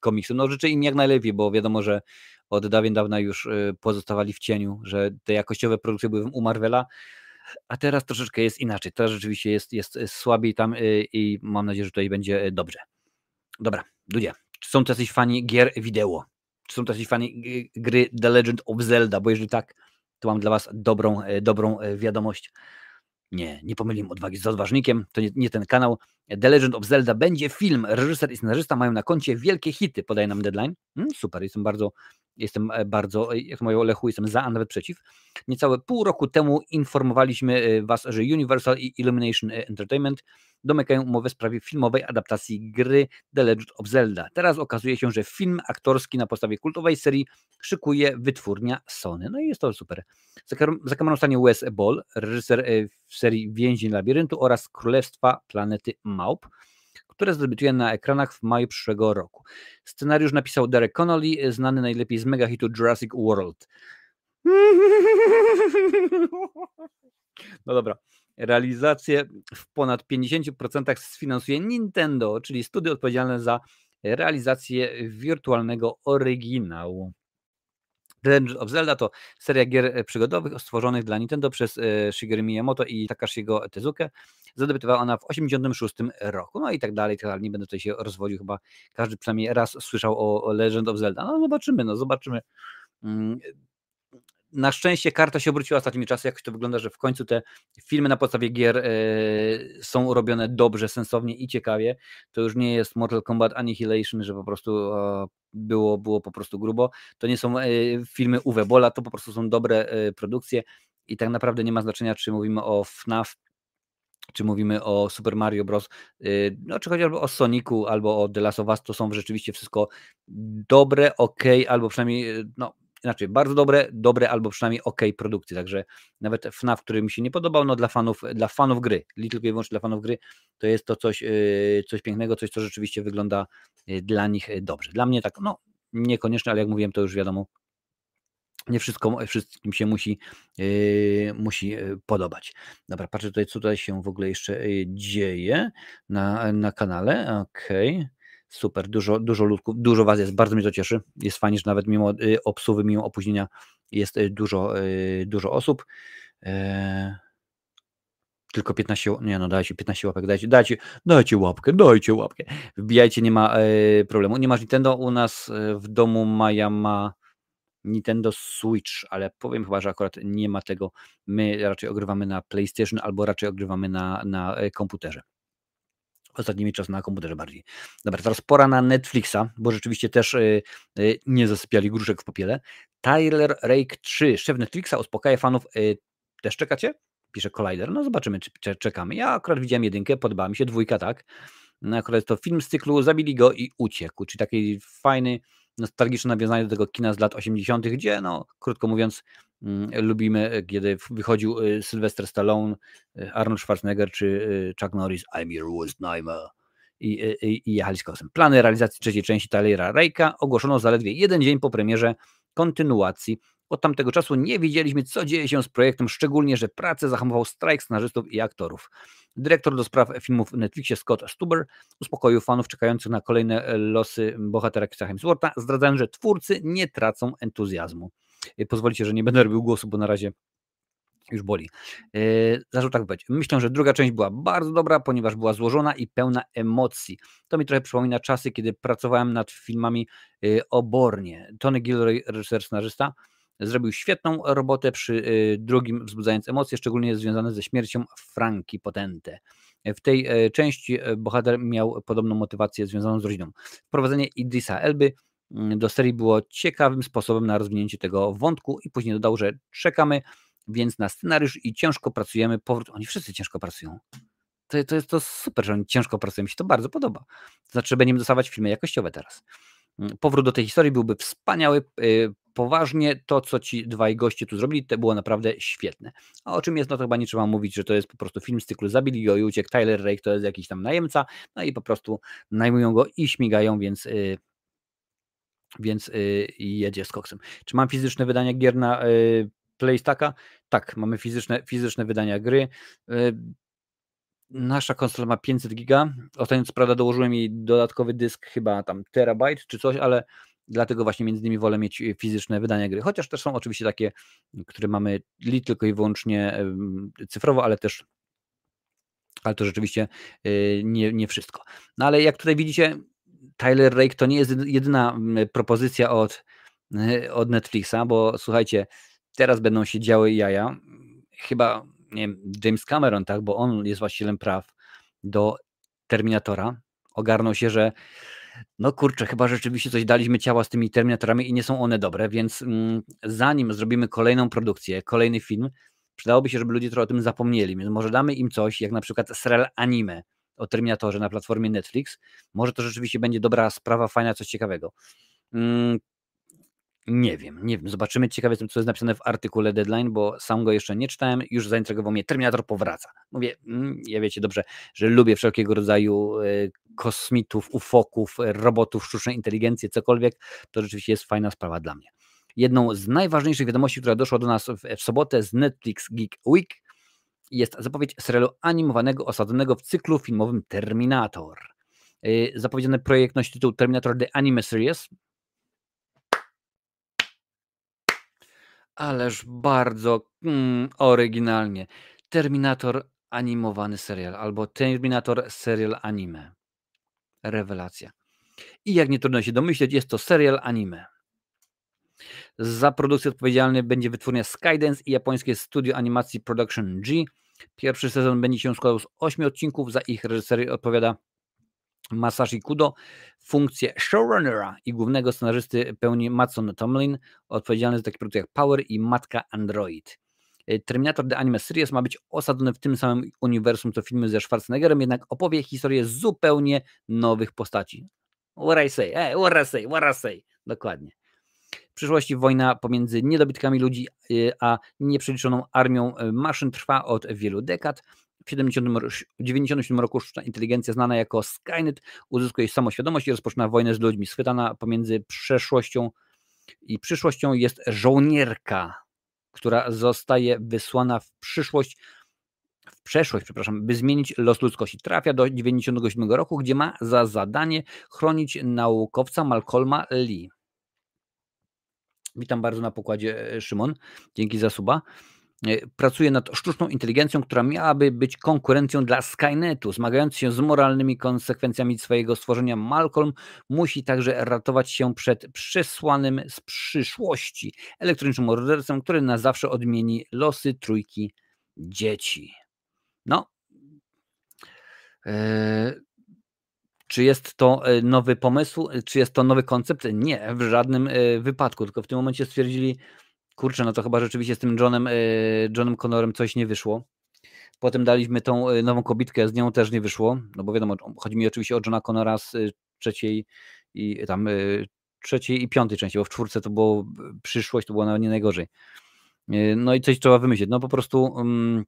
komiksem. No życzę im jak najlepiej, bo wiadomo, że od dawien dawna już pozostawali w cieniu, że te jakościowe produkcje były u Marvela, a teraz troszeczkę jest inaczej. Teraz rzeczywiście jest, jest słabiej tam i mam nadzieję, że tutaj będzie dobrze. Dobra, ludzie, czy są to jacyś fani gier wideo? Czy są to jacyś fani gry The Legend of Zelda? Bo jeżeli tak, to mam dla Was dobrą, dobrą wiadomość. Nie, nie pomyliłem odwagi z odważnikiem, to nie, nie, ten kanał. The Legend of Zelda będzie film. Reżyser i scenarzysta mają na koncie wielkie hity, podaje nam deadline. Hmm, super, jestem bardzo, jestem e, bardzo, jak moją Lechu, jestem za, a nawet przeciw. Niecałe pół roku temu informowaliśmy Was, że Universal i Illumination Entertainment domykają umowę w sprawie filmowej adaptacji gry The Legend of Zelda. Teraz okazuje się, że film aktorski na podstawie kultowej serii szykuje wytwórnia Sony. No i jest to super. Za kamerą stanie Wes Ball, reżyser e, w serii Więzień Labiryntu oraz Królestwa Planety Małp które zdebiutuje na ekranach w maju przyszłego roku. Scenariusz napisał Derek Connolly, znany najlepiej z mega hitu Jurassic World. No dobra. Realizację w ponad 50% sfinansuje Nintendo, czyli studio odpowiedzialne za realizację wirtualnego oryginału. Legend of Zelda to seria gier przygodowych stworzonych dla Nintendo przez e, Shigeru Miyamoto i Takashigo Tezuke. Zadebiutowała ona w 1986 roku. No i tak dalej, tak dalej. Nie będę tutaj się rozwodził, chyba każdy przynajmniej raz słyszał o Legend of Zelda. No zobaczymy, no zobaczymy. Na szczęście karta się obróciła ostatnimi czasy, jakoś to wygląda, że w końcu te filmy na podstawie gier e, są robione dobrze, sensownie i ciekawie. To już nie jest Mortal Kombat Annihilation, że po prostu było, było po prostu grubo. To nie są e, filmy Uwe Bola, to po prostu są dobre e, produkcje i tak naprawdę nie ma znaczenia, czy mówimy o FNAF, czy mówimy o Super Mario Bros., no, czy chociażby o Sonicu albo o The Last of Us, to są rzeczywiście wszystko dobre, ok, albo przynajmniej no, inaczej, bardzo dobre, dobre albo przynajmniej ok produkcje, także nawet FNAF, który mi się nie podobał, no dla fanów, dla fanów gry, tylko i wyłącznie dla fanów gry, to jest to coś, yy, coś pięknego, coś, co rzeczywiście wygląda yy, dla nich yy, dobrze. Dla mnie tak, no niekoniecznie, ale jak mówiłem, to już wiadomo, nie wszystko, wszystkim się musi, musi podobać. Dobra, patrzę tutaj, co tutaj się w ogóle jeszcze dzieje na, na kanale. Okej. Okay. Super, dużo, dużo ludków, dużo Was jest, bardzo mnie to cieszy. Jest fajnie, że nawet mimo y, obsuwy, mimo opóźnienia jest y, dużo, y, dużo osób. E, tylko 15, nie no, dajcie 15 łapek, dajcie, dajcie, dajcie łapkę, dajcie łapkę. Wbijajcie, nie ma problemu. Nie masz Nintendo, u nas w domu Maja ma Nintendo Switch, ale powiem chyba, że akurat nie ma tego. My raczej ogrywamy na PlayStation albo raczej ogrywamy na, na komputerze ostatnimi czasy na komputerze bardziej. Dobra, teraz pora na Netflixa, bo rzeczywiście też y, y, nie zasypiali gruszek w popiele. Tyler Rake 3, szef Netflixa uspokaja fanów. Y, też czekacie? Pisze Collider. No zobaczymy, czy czekamy. Ja akurat widziałem jedynkę, podobała mi się, dwójka tak. No akurat to film z cyklu Zabili go i uciekł, czyli taki fajny, nostalgiczne nawiązanie do tego kina z lat 80., gdzie, no, krótko mówiąc, mm, lubimy, kiedy wychodził y, Sylvester Stallone, y, Arnold Schwarzenegger czy Chuck Norris, I'm your worst nightmare. I, i, i jechali z kosem. Plany realizacji trzeciej części Tylera Rake'a ogłoszono zaledwie jeden dzień po premierze kontynuacji. Od tamtego czasu nie wiedzieliśmy, co dzieje się z projektem, szczególnie, że pracę zahamował strajk scenarzystów i aktorów. Dyrektor do spraw filmów w Netflixie Scott Stuber uspokoił fanów czekających na kolejne e, losy bohatera Chrisa Hemswortha, zdradzając, że twórcy nie tracą entuzjazmu. E, pozwolicie, że nie będę robił głosu, bo na razie już boli. Yy, zaczął tak być. Myślę, że druga część była bardzo dobra, ponieważ była złożona i pełna emocji. To mi trochę przypomina czasy, kiedy pracowałem nad filmami yy, obornie. Tony Gilroy, reżyser, scenarzysta, Zrobił świetną robotę przy y, drugim, wzbudzając emocje, szczególnie związane ze śmiercią Franki Potente. W tej e, części e, bohater miał podobną motywację związaną z rodziną. Wprowadzenie Idrisa Elby mm, do serii było ciekawym sposobem na rozwinięcie tego wątku i później dodał, że czekamy więc na scenariusz i ciężko pracujemy. Powrót. Oni wszyscy ciężko pracują. To, to jest to super, że oni ciężko pracują. Mi się to bardzo podoba. To znaczy, że będziemy dostawać filmy jakościowe teraz. Mm, powrót do tej historii byłby wspaniały. Poważnie to, co ci dwaj goście tu zrobili, to było naprawdę świetne. A o czym jest, no to chyba nie trzeba mówić, że to jest po prostu film z cyklu Zabili go i uciekł. Tyler Rake to jest jakiś tam najemca, no i po prostu najmują go i śmigają, więc yy, więc yy, jedzie z koksem. Czy mam fizyczne wydania gier na yy, PlayStacka? Tak, mamy fizyczne, fizyczne wydania gry. Yy, nasza konsola ma 500 giga. Ostatnio co prawda dołożyłem jej dodatkowy dysk, chyba tam terabajt czy coś, ale dlatego właśnie między innymi wolę mieć fizyczne wydania gry. Chociaż też są oczywiście takie, które mamy tylko i wyłącznie cyfrowo, ale też ale to rzeczywiście y, nie, nie wszystko. No ale jak tutaj widzicie, Tyler Rake to nie jest jedyna propozycja od, y, od Netflixa, bo słuchajcie, teraz będą się działy jaja. Chyba nie wiem, James Cameron, tak, bo on jest właścicielem praw do Terminatora. Ogarnął się, że no kurczę, chyba rzeczywiście coś daliśmy ciała z tymi Terminatorami i nie są one dobre, więc mm, zanim zrobimy kolejną produkcję, kolejny film, przydałoby się, żeby ludzie trochę o tym zapomnieli. Więc może damy im coś, jak na przykład serial anime o Terminatorze na platformie Netflix. Może to rzeczywiście będzie dobra sprawa, fajna, coś ciekawego. Mm, nie wiem, nie wiem. Zobaczymy. Ciekawe jestem, co jest napisane w artykule Deadline, bo sam go jeszcze nie czytałem. Już zaintrygował mnie. Terminator powraca. Mówię, mm, ja wiecie dobrze, że lubię wszelkiego rodzaju e, kosmitów, ufoków, robotów, sztucznej inteligencji, cokolwiek. To rzeczywiście jest fajna sprawa dla mnie. Jedną z najważniejszych wiadomości, która doszła do nas w, w sobotę z Netflix Geek Week, jest zapowiedź serialu animowanego osadzonego w cyklu filmowym Terminator. Y, zapowiedziany projekt nosi tytuł Terminator The Anime Series. Ależ bardzo mm, oryginalnie. Terminator animowany serial albo Terminator serial anime. Rewelacja. I jak nie trudno się domyśleć, jest to serial anime. Za produkcję odpowiedzialny będzie wytwórnia Skydance i japońskie studio animacji Production G. Pierwszy sezon będzie się składał z 8 odcinków. Za ich reżyserię odpowiada Masashi Kudo. Funkcję showrunnera i głównego scenarzysty pełni Matson Tomlin, odpowiedzialny za takie produkty jak Power i Matka Android. Terminator The Anime Series ma być osadzony w tym samym uniwersum co filmy ze Schwarzeneggerem, jednak opowie historię zupełnie nowych postaci. What I say, hey, what I say, what I say. Dokładnie. W przyszłości wojna pomiędzy niedobytkami ludzi y, a nieprzeliczoną armią y, maszyn trwa od wielu dekad. W 1997 roku sztuczna inteligencja znana jako Skynet uzyskuje samoświadomość i rozpoczyna wojnę z ludźmi. Schwytana pomiędzy przeszłością i przyszłością jest żołnierka, która zostaje wysłana w przyszłość, w przeszłość, przepraszam, by zmienić los ludzkości. Trafia do 1997 roku, gdzie ma za zadanie chronić naukowca Malcolma Lee. Witam bardzo na pokładzie, e, Szymon. Dzięki za suba. E, Pracuję nad sztuczną inteligencją, która miałaby być konkurencją dla Skynetu. Zmagając się z moralnymi konsekwencjami swojego stworzenia, Malcolm musi także ratować się przed przesłanym z przyszłości elektronicznym mordercą, który na zawsze odmieni losy trójki dzieci. No. Eee, czy jest to e, nowy pomysł? Czy jest to nowy koncept? Nie, w żadnym e, wypadku. Tylko w tym momencie stwierdzili, kurczę, no to chyba rzeczywiście z tym Johnem, e, Johnem Connorem coś nie wyszło. Potem daliśmy tą nową kobitkę, z nią też nie wyszło, no bo wiadomo, chodzi mi oczywiście o Johna Connora z trzeciej i tam trzeciej i piątej części, bo w czwórce to było przyszłość, to było nawet nie najgorzej. No i coś trzeba wymyślić. No po prostu mm,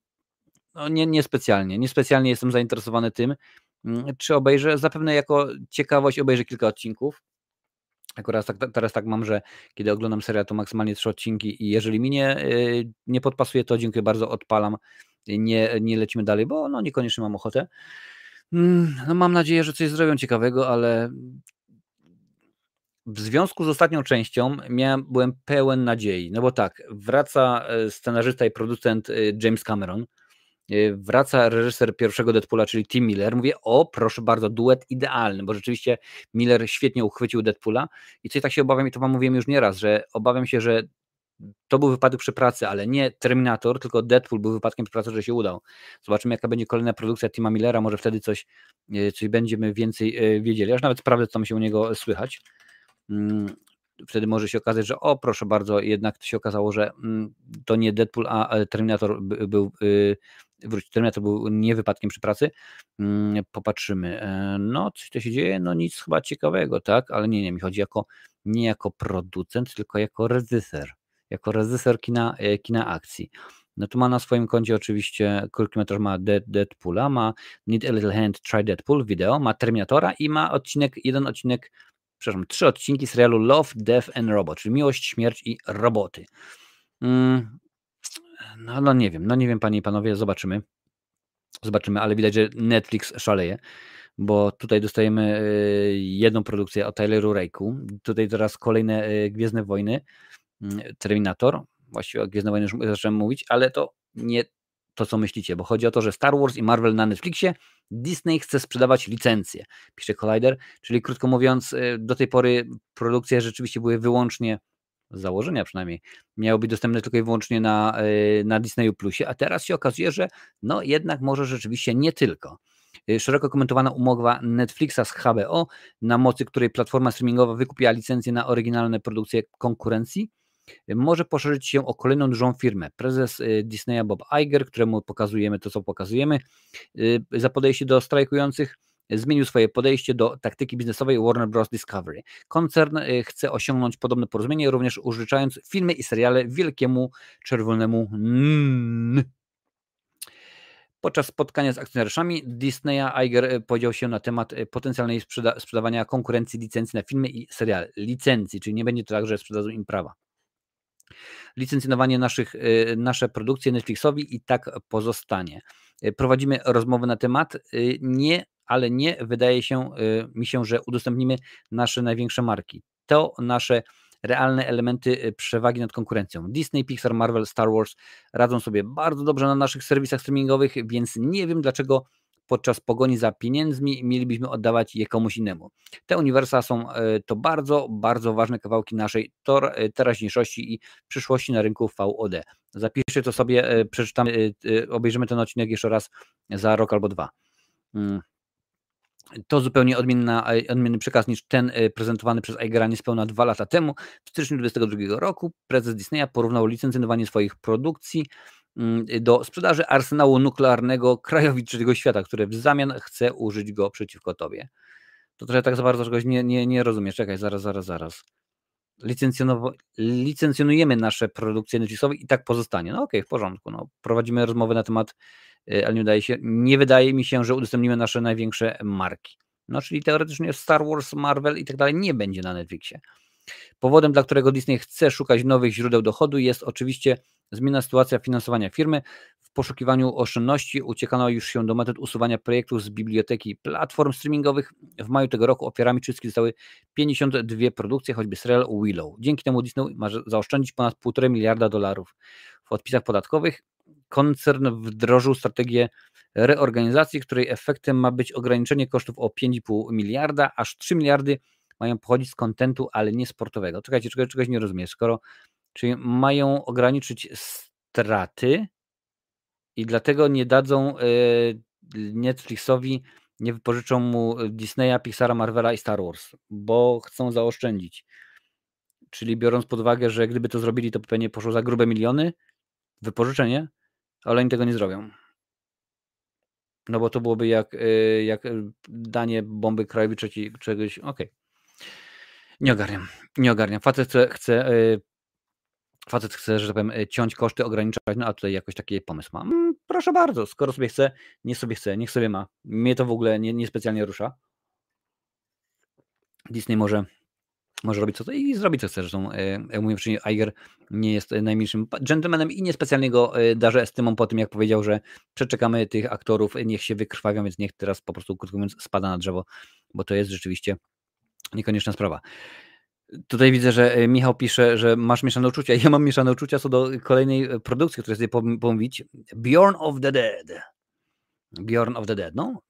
no nie, niespecjalnie. Niespecjalnie jestem zainteresowany tym, Mm, czy obejrzę? Zapewne jako ciekawość obejrzę kilka odcinków. Akurat tak, teraz tak mam, że kiedy oglądam serial, to maksymalnie trzy odcinki i jeżeli mi nie, y, nie podpasuje, to dziękuję bardzo, odpalam. Nie, nie lecimy dalej, bo no niekoniecznie mam ochotę. Mm, no mam nadzieję, że coś zrobią ciekawego, ale w związku z ostatnią częścią miałem, byłem pełen nadziei. No bo tak, wraca e, scenarzysta i producent e, James Cameron Y, wraca reżyser pierwszego Deadpoola, czyli Tim Miller. Mówię, o proszę bardzo, duet idealny, bo rzeczywiście Miller świetnie uchwycił Deadpoola i coś tak się obawiam, i to wam mówiłem już nieraz, że obawiam się, że to był wypadek przy pracy, ale nie Terminator, tylko Deadpool był wypadkiem przy pracy, że się udał. Zobaczymy, jaka będzie kolejna produkcja Tima Millera, może wtedy coś, y, coś będziemy więcej y, wiedzieli. Już nawet sprawdzę, co tam się u niego słychać. Mm, wtedy może się okazać, że o proszę bardzo, jednak się okazało, że mm, to nie Deadpool, a Terminator był wrócić. Terminator był nie wypadkiem przy pracy. Mm, popatrzymy. E, no, coś to się dzieje? No nic chyba ciekawego, tak? Ale nie, nie, mi chodzi jako, nie jako producent, tylko jako reżyser. Jako reżyser kina, e, kina akcji. No tu ma na swoim koncie oczywiście krótkometraż ma Dead, Deadpoola, ma Need a Little Hand, Try Deadpool, wideo, ma Terminatora i ma odcinek, jeden odcinek, przepraszam, trzy odcinki serialu Love, Death and Robot, czyli Miłość, Śmierć i Roboty. No, no nie wiem, no nie wiem, panie i panowie, zobaczymy. Zobaczymy, ale widać, że Netflix szaleje, bo tutaj dostajemy y, jedną produkcję o Tyleru Rake'u, tutaj teraz kolejne y, Gwiezdne Wojny, mm, Terminator, właściwie o Gwiezdne Wojny już zacząłem mówić, ale to nie to, co myślicie, bo chodzi o to, że Star Wars i Marvel na Netflixie Disney chce sprzedawać licencje, pisze Collider, czyli krótko mówiąc, y, do tej pory produkcje rzeczywiście były wyłącznie z założenia przynajmniej, miały być dostępne tylko i wyłącznie na, na Disneyu Plusie, a teraz się okazuje, że no jednak może rzeczywiście nie tylko. Y, szeroko komentowana umowa Netflixa z HBO, na mocy której platforma streamingowa wykupiła licencję na oryginalne produkcje konkurencji, y, może poszerzyć się o kolejną dużą firmę. Prezes y, Disneya Bob Iger, któremu pokazujemy to, co pokazujemy, za podejście do strajkujących zmienił swoje podejście do taktyki biznesowej Warner Bros. Discovery. Koncern chce osiągnąć podobne porozumienie, również użyczając filmy i seriale wielkiemu czerwonemu N. Podczas spotkania z akcjonariuszami Disneya Iger e, podział się na temat e, potencjalnej sprzeda sprzedawania konkurencji licencji na filmy i seriale. Licencji, czyli nie będzie to tak, że sprzedadzą im prawa. Licencjonowanie naszych, e, nasze produkcje Netflixowi i tak pozostanie. Prowadzimy rozmowy na temat, nie, ale nie wydaje się mi się, że udostępnimy nasze największe marki. To nasze realne elementy y, przewagi nad konkurencją. Disney, Pixar, Marvel, Star Wars radzą sobie bardzo dobrze na naszych serwisach streamingowych, więc nie wiem dlaczego podczas pogoni za pieniędzmi mielibyśmy oddawać je komuś innemu. Te uniwersa są y, to bardzo, bardzo ważne kawałki naszej y, teraźniejszości i przyszłości na rynku VOD. Zapiszcie to sobie, przeczytamy, obejrzymy ten odcinek jeszcze raz za rok albo dwa. Mm to zupełnie odmienna, e, odmienny przekaz niż ten e, prezentowany przez Eigera niespełna dwa lata temu. W styczniu 2022 roku prezes Disneya porównał licencjonowanie swoich produkcji do sprzedaży arsenału nuklearnego krajowi trzeciego świata, który w zamian chce użyć go przeciwko tobie. To trochę tak za bardzo czegoś nie, nie, nie rozumiesz. Czekaj, zaraz, zaraz, zaraz. Licencjonujemy nasze produkcje Netflixowe i tak pozostanie. No okej, okay, w porządku. No, prowadzimy rozmowę na temat Y, ale nie wydaje, się, nie wydaje mi się, że udostępnimy nasze największe marki. No, czyli teoretycznie Star Wars, Marvel i tak dalej nie będzie na Netflixie. Powodem, dla którego Disney chce szukać nowych źródeł dochodu, jest oczywiście zmienna sytuacja finansowania firmy. W poszukiwaniu oszczędności uciekano już się do metod usuwania projektów z biblioteki platform streamingowych. W maju tego roku ofiarami czystki zostały 52 produkcje, choćby serial Willow. Dzięki temu Disney ma zaoszczędzić ponad 1,5 miliarda dolarów w odpisach podatkowych koncern wdrożył strategię reorganizacji, której efektem ma być ograniczenie kosztów o 5,5 miliarda, aż 3 miliardy mają pochodzić z kontentu, ale nie sportowego. Czekajcie, czegoś, czegoś nie rozumiem. Skoro czyli mają ograniczyć straty i dlatego nie dadzą e, Netflixowi, nie wypożyczą mu Disneya, Pixara, Marvela i Star Wars, bo chcą zaoszczędzić. Czyli biorąc pod uwagę, że gdyby to zrobili, to pewnie poszło za grube miliony, wypożyczenie, ale oni tego nie zrobią. No bo to byłoby jak, y, jak y, danie bomby krajowi trzeci, czegoś. Okej. Okay. Nie ogarniam. Nie ogarniam. Facet chce, chce, facet chce, że tak powiem, ciąć koszty, ograniczać, no a tutaj jakoś taki pomysł mam. Mm, proszę bardzo, skoro sobie chce, niech sobie chce, niech sobie ma. Mnie to w ogóle nie, nie specjalnie rusza. Disney może może robić co to i zrobić co chce. Zresztą, e, jak mówię wcześniej, Iger nie jest najmniejszym gentlemanem i niespecjalnie go e, darzę estymą po tym, jak powiedział, że przeczekamy tych aktorów, niech się wykrwawią, więc niech teraz po prostu, krótko mówiąc, spada na drzewo, bo to jest rzeczywiście niekonieczna sprawa. Tutaj widzę, że e, Michał pisze, że masz mieszane uczucia. Ja mam mieszane uczucia co do kolejnej produkcji, której chcę pomówić. Bjorn of the Dead. Bjorn of the Dead. No,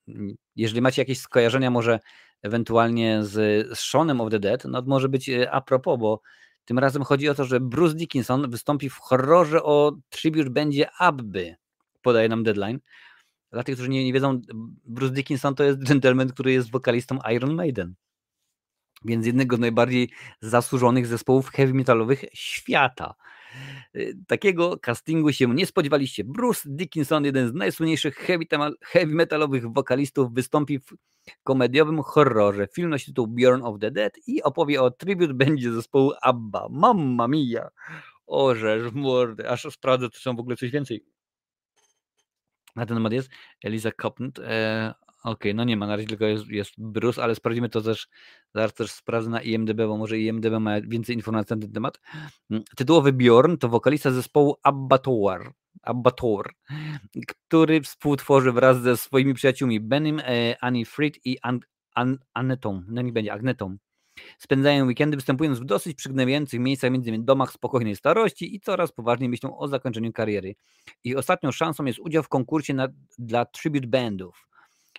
jeżeli macie jakieś skojarzenia może ewentualnie z, z Seanem of the Dead, no to może być e, a propos, bo tym razem chodzi o to, że Bruce Dickinson wystąpi w horrorze o tribute będzie Abby, podaje nam deadline. Dla tych, którzy nie, nie wiedzą, Bruce Dickinson to jest gentleman, który jest wokalistą Iron Maiden. Więc jednego z najbardziej zasłużonych zespołów heavy metalowych świata. Y, takiego castingu się nie spodziewaliście. Bruce Dickinson, jeden z najsłynniejszych heavy, metalowych wokalistów, wystąpi w komediowym horrorze. Film nosi tytuł Bjorn of the Dead i opowie o tribut będzie zespołu ABBA. Mamma mia! Orzesz, mordy. Aż sprawdzę, czy są w ogóle coś więcej. Na ten temat jest Eliza Copland. Okej, okay, no nie ma, na razie tylko jest, jest Bruce, ale sprawdzimy to też, zaraz też sprawdzę na IMDB, bo może IMDB ma więcej informacji na ten temat. Mm, tytułowy Bjorn to wokalista zespołu Abattoir. Abator, który współtworzy wraz ze swoimi przyjaciółmi Benim, e, Annie Fried i An, An, Anetą, no nie będzie, Agnetą. Spędzają weekendy występując w dosyć przygnębiających miejscach, m.in. domach spokojnej starości i coraz poważniej myślą o zakończeniu kariery. Ich ostatnią szansą jest udział w konkursie na, dla tribute bandów.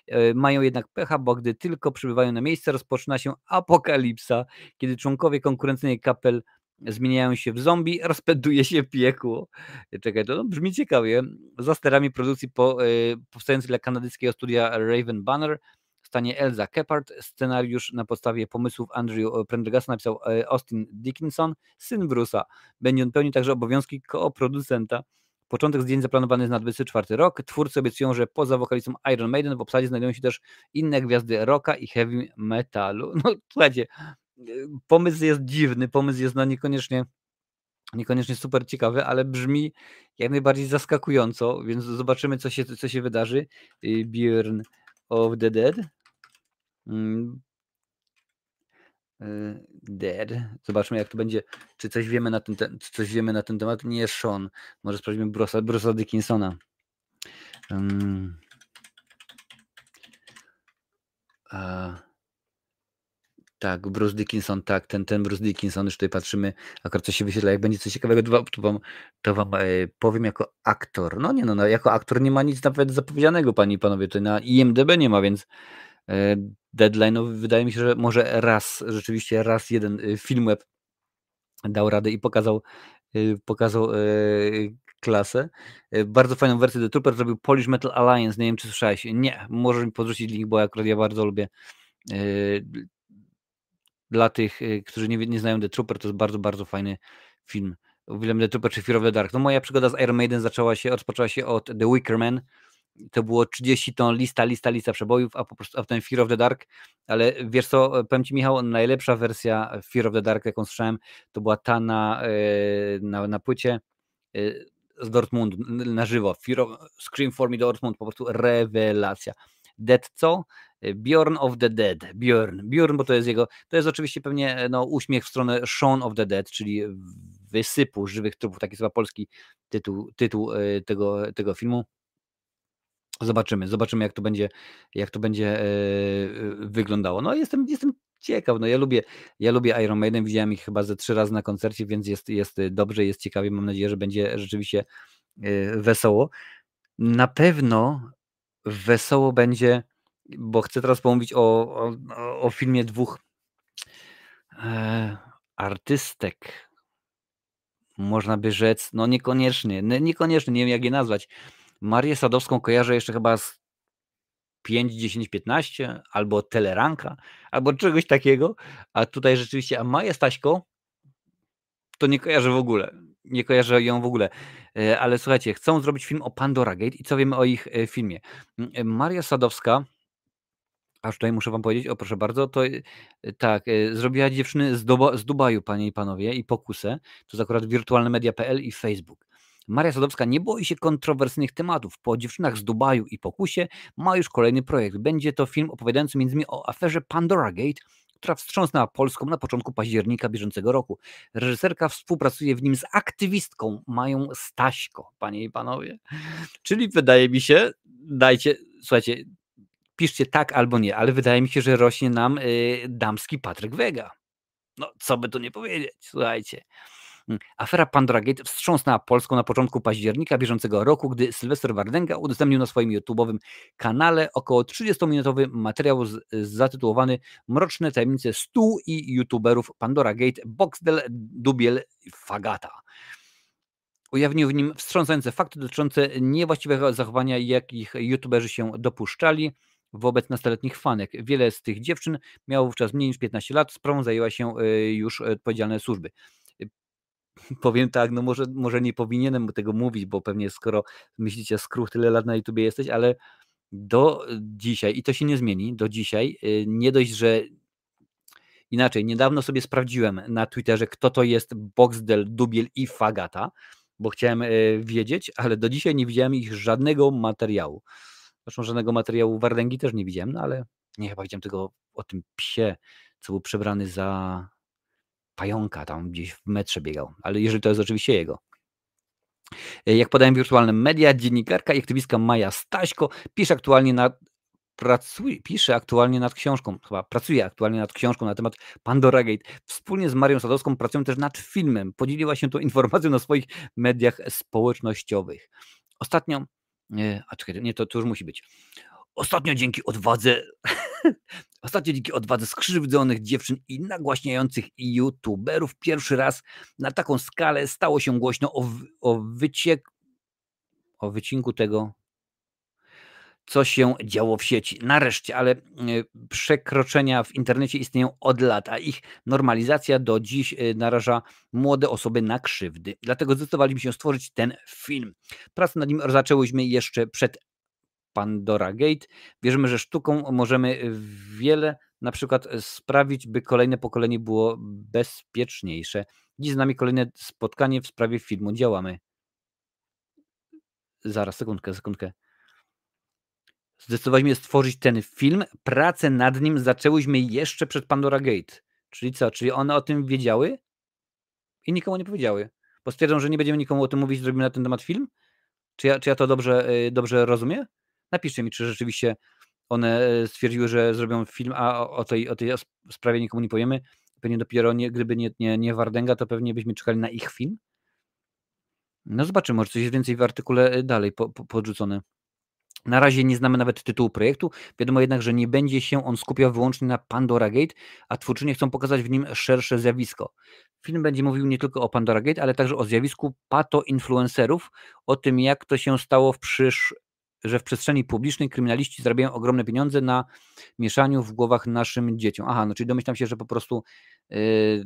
E, mają jednak pecha, bo gdy tylko przybywają na miejsce, rozpoczyna się apokalipsa, kiedy członkowie konkurencyjnej kapel zmieniają się w zombie, rozpęduje się piekło. Czekaj, to no, brzmi ciekawie. Za sterami produkcji po, e, powstającej dla kanadyjskiego studia Raven Banner stanie Elza Kephart. Scenariusz na podstawie pomysłów Andrew Prendergasta napisał e, Austin Dickinson, syn Bruce'a. Będzie on pełnił także obowiązki kooproducenta. Początek zdjęć zaplanowany jest na 24 rok. Twórcy obiecują, że poza wokalistą Iron Maiden w obsadzie znajdują się też inne gwiazdy rocka i heavy metalu. No słuchajcie, pomysł jest dziwny, pomysł jest no niekoniecznie niekoniecznie super ciekawy, ale brzmi jak najbardziej zaskakująco, więc zobaczymy, co się, co się wydarzy. Y, Burn of the Dead. Y, dead. Zobaczmy, jak to będzie. Czy coś wiemy na ten, te, coś wiemy na ten temat? Nie Sean. Może sprawdzimy Bruce'a, Bruce'a Dickinsona. Um. A. Tak, Bruce Dickinson, tak, ten, ten Bruce Dickinson, już tutaj patrzymy, akurat co się wyświetla, jak będzie coś ciekawego, to wam, to wam, e, powiem jako aktor. No nie no, no, jako aktor nie ma nic nawet zapowiedzianego, panie i panowie, to na IMDB nie ma, więc e, deadline, no, wydaje mi się, że może raz, rzeczywiście raz jeden e, film web dał radę i pokazał, e, pokazał e, klasę. E, bardzo fajną wersję The Trooper zrobił Polish Metal Alliance, nie wiem czy słyszałeś. Nie, możesz mi podrzucić link, bo akurat ja bardzo lubię dla tych, y, którzy nie, nie znają The Trooper, to jest bardzo, bardzo fajny film. Uwielbiam The Trooper czy Fear of the Dark. No moja przygoda z Iron Maiden zaczęła się, rozpoczęła się od The Wicker Man. To było 30 ton, lista, lista, lista przebojów, a po prostu a potem Fear of the Dark. Ale wiesz co, powiem Ci Michał, najlepsza wersja Fear of the Dark, jaką słyszałem, to była ta na, y, na, na płycie y, z Dortmundu, na żywo. Fear of, Scream for Me Dortmund, po prostu rewelacja. Dead co? Bjorn of the Dead. Bjorn, Bjorn, bo to jest jego, to jest oczywiście pewnie no, uśmiech w stronę Shaun of the Dead, czyli wysypu żywych trupów, taki chyba polski tytuł, tytuł e, tego, tego filmu. Zobaczymy, zobaczymy jak to będzie, jak to będzie e, wyglądało. No jestem, jestem ciekaw, no ja lubię, ja lubię Iron Maiden, widziałem ich chyba ze trzy razy na koncercie, więc jest, jest dobrze, jest ciekawie, mam nadzieję, że będzie rzeczywiście e, wesoło. Na pewno wesoło będzie bo chcę teraz pomówić o, o, o filmie dwóch e, artystek. Można by rzec, no niekoniecznie, niekoniecznie, nie wiem jak je nazwać. Marię Sadowską kojarzę jeszcze chyba z 5, 10, 15, albo Teleranka, albo czegoś takiego, a tutaj rzeczywiście, a Maja Staśko to nie kojarzę w ogóle, nie kojarzę ją w ogóle, e, ale słuchajcie, chcą zrobić film o Pandora Gate i co wiemy o ich e, filmie. Maria Sadowska Aż tutaj muszę wam powiedzieć, o proszę bardzo, to tak, zrobiła dziewczyny z, z Dubaju, panie i panowie, i pokusę. To jest akurat wirtualnemedia.pl i Facebook. Maria Sadowska nie boi się kontrowersyjnych tematów. Po dziewczynach z Dubaju i pokusie ma już kolejny projekt. Będzie to film opowiadający m.in. o aferze Pandora Gate, która wstrząsnęła Polską na początku października bieżącego roku. Reżyserka współpracuje w nim z aktywistką Mają Staśko, panie i panowie. Czyli wydaje mi się, dajcie, słuchajcie, piszcie tak albo nie, ale wydaje mi się, że rośnie nam y, damski Patryk Wega. No, co by tu nie powiedzieć, słuchajcie. Mm, afera Pandora Gate wstrząsnęła Polską na początku października bieżącego roku, gdy Sylwester Wardenga udostępnił na swoim YouTube'owym kanale około 30-minutowy materiał z, zatytułowany Mroczne tajemnice stu i youtuberów Pandora Gate, Boxdel, Dubiel Fagata. Ujawnił w nim wstrząsające fakty dotyczące niewłaściwego zachowania, jakich youtuberzy się dopuszczali wobec nastoletnich fanek. Wiele z tych dziewczyn miało wówczas mniej niż 15 lat, sprawą zajęła się y, już odpowiedzialne służby. Y, powiem tak, no może, może nie powinienem tego mówić, bo pewnie skoro myślicie, skruch tyle lat na YouTubie jesteś, ale do dzisiaj, i to się nie zmieni, do dzisiaj, y, nie dość, że inaczej, niedawno sobie sprawdziłem na Twitterze, kto to jest Boxdel, Dubiel i Fagata, bo chciałem wiedzieć, ale do dzisiaj nie widziałem ich żadnego materiału. Zresztą żadnego materiału Wardęgi też nie widziałem, no ale nie chyba widziałem tego o tym psie, co był przebrany za pająka, tam gdzieś w metrze biegał. Ale jeżeli to jest oczywiście jego. Jak podają wirtualne media, dziennikarka i aktywistka Maja Staśko pisze aktualnie nad pracuje, pisze aktualnie nad książką, chyba pracuje aktualnie nad książką na temat Pandora Gate. Wspólnie z Marią Sadowską pracują też nad filmem. Podzieliła się tą informacją na swoich mediach społecznościowych. Ostatnio, nie, a czekaj, nie, to, to już musi być. Ostatnio dzięki odwadze, ostatnio dzięki odwadze skrzywdzonych dziewczyn i nagłaśniających youtuberów pierwszy raz na taką skalę stało się głośno o, o o wycinku tego, co się działo w sieci. Nareszcie, ale e, przekroczenia w internecie istnieją od lat, a ich normalizacja do dziś e, naraża młode osoby na krzywdy. Dlatego zdecydowaliśmy się stworzyć ten film. Pracę nad nim zaczęłyśmy jeszcze przed Pandora Gate. Wierzymy, że sztuką możemy wiele na przykład sprawić, by kolejne pokolenie było bezpieczniejsze. Dziś z nami kolejne spotkanie w sprawie filmu. Działamy. Zaraz, sekundkę, sekundkę. Zdecydowaliśmy stworzyć ten film. Pracę nad nim zaczęłyśmy jeszcze przed Pandora Gate. Czyli co? Czyli one o tym wiedziały i nikomu nie powiedziały. Bo stwierdzą, że nie będziemy nikomu o tym mówić, zrobimy na ten temat film? Czy ja, czy ja to dobrze, y, dobrze rozumiem? Napiszcie mi, czy rzeczywiście one e, stwierdziły, że zrobią film, a o tej, o tej sprawie nikomu nie powiemy. Pewnie dopiero, nie, gdyby nie, nie, nie Wardęga, to pewnie byśmy czekali na ich film. No zobaczymy, może coś jest więcej w artykule e, dalej po, po, podrzucone. Na razie nie znamy nawet tytułu projektu. Wiadomo jednak, że nie będzie się on skupiał wyłącznie na Pandora Gate, a twórczynie chcą pokazać w nim szersze zjawisko. Film będzie mówił nie tylko o Pandora Gate, ale także o zjawisku pato-influencerów, o tym jak to się stało w przysz że w przestrzeni publicznej kryminaliści zarabiają ogromne pieniądze na mieszaniu w głowach naszym dzieciom. Aha, no czyli domyślam się, że po prostu yy,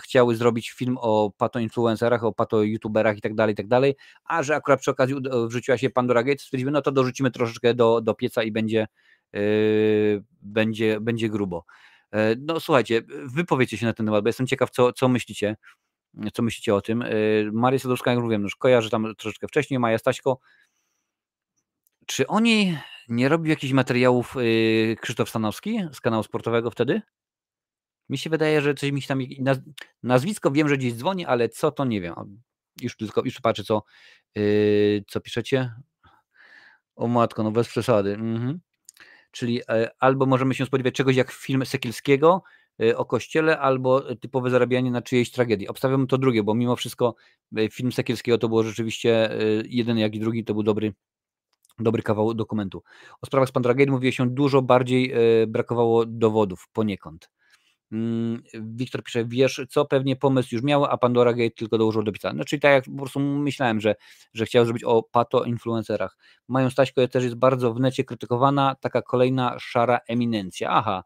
chciały zrobić film o pato-influencerach, o pato-youtuberach i tak dalej, i tak dalej, a że akurat przy okazji wrzuciła się Pandora Gates, stwierdzimy, no to dorzucimy troszeczkę do, do pieca i będzie, yy, będzie, będzie grubo. Yy, no słuchajcie, wypowiedzcie się na ten temat, bo jestem ciekaw, co, co myślicie co myślicie o tym. Yy, Maria Sadowska, jak mówiłem, już kojarzę tam troszeczkę wcześniej, Maja Staśko, czy oni nie robił jakichś materiałów yy, Krzysztof Stanowski z kanału sportowego wtedy? Mi się wydaje, że coś mi się tam. Nazwisko wiem, że gdzieś dzwoni, ale co to nie wiem. Już tylko już patrzę, co, yy, co piszecie. O matko, no bez przesady. Mhm. Czyli e, albo możemy się spodziewać czegoś jak film Sekielskiego e, o kościele, albo typowe zarabianie na czyjejś tragedii. Obstawiam to drugie, bo mimo wszystko e, film Sekielskiego to było rzeczywiście jeden jak i drugi, to był dobry dobry kawał dokumentu. O sprawach z Pandragate mówiło się dużo bardziej, e, brakowało dowodów poniekąd. Mm, Wiktor pisze, wiesz co, pewnie pomysł już miał, a Pandora Gate tylko dołożył do pisania. Znaczy tak jak po prostu myślałem, że, że chciał zrobić o pato-influencerach. Mają Staśko też jest bardzo w necie krytykowana, taka kolejna szara eminencja. Aha,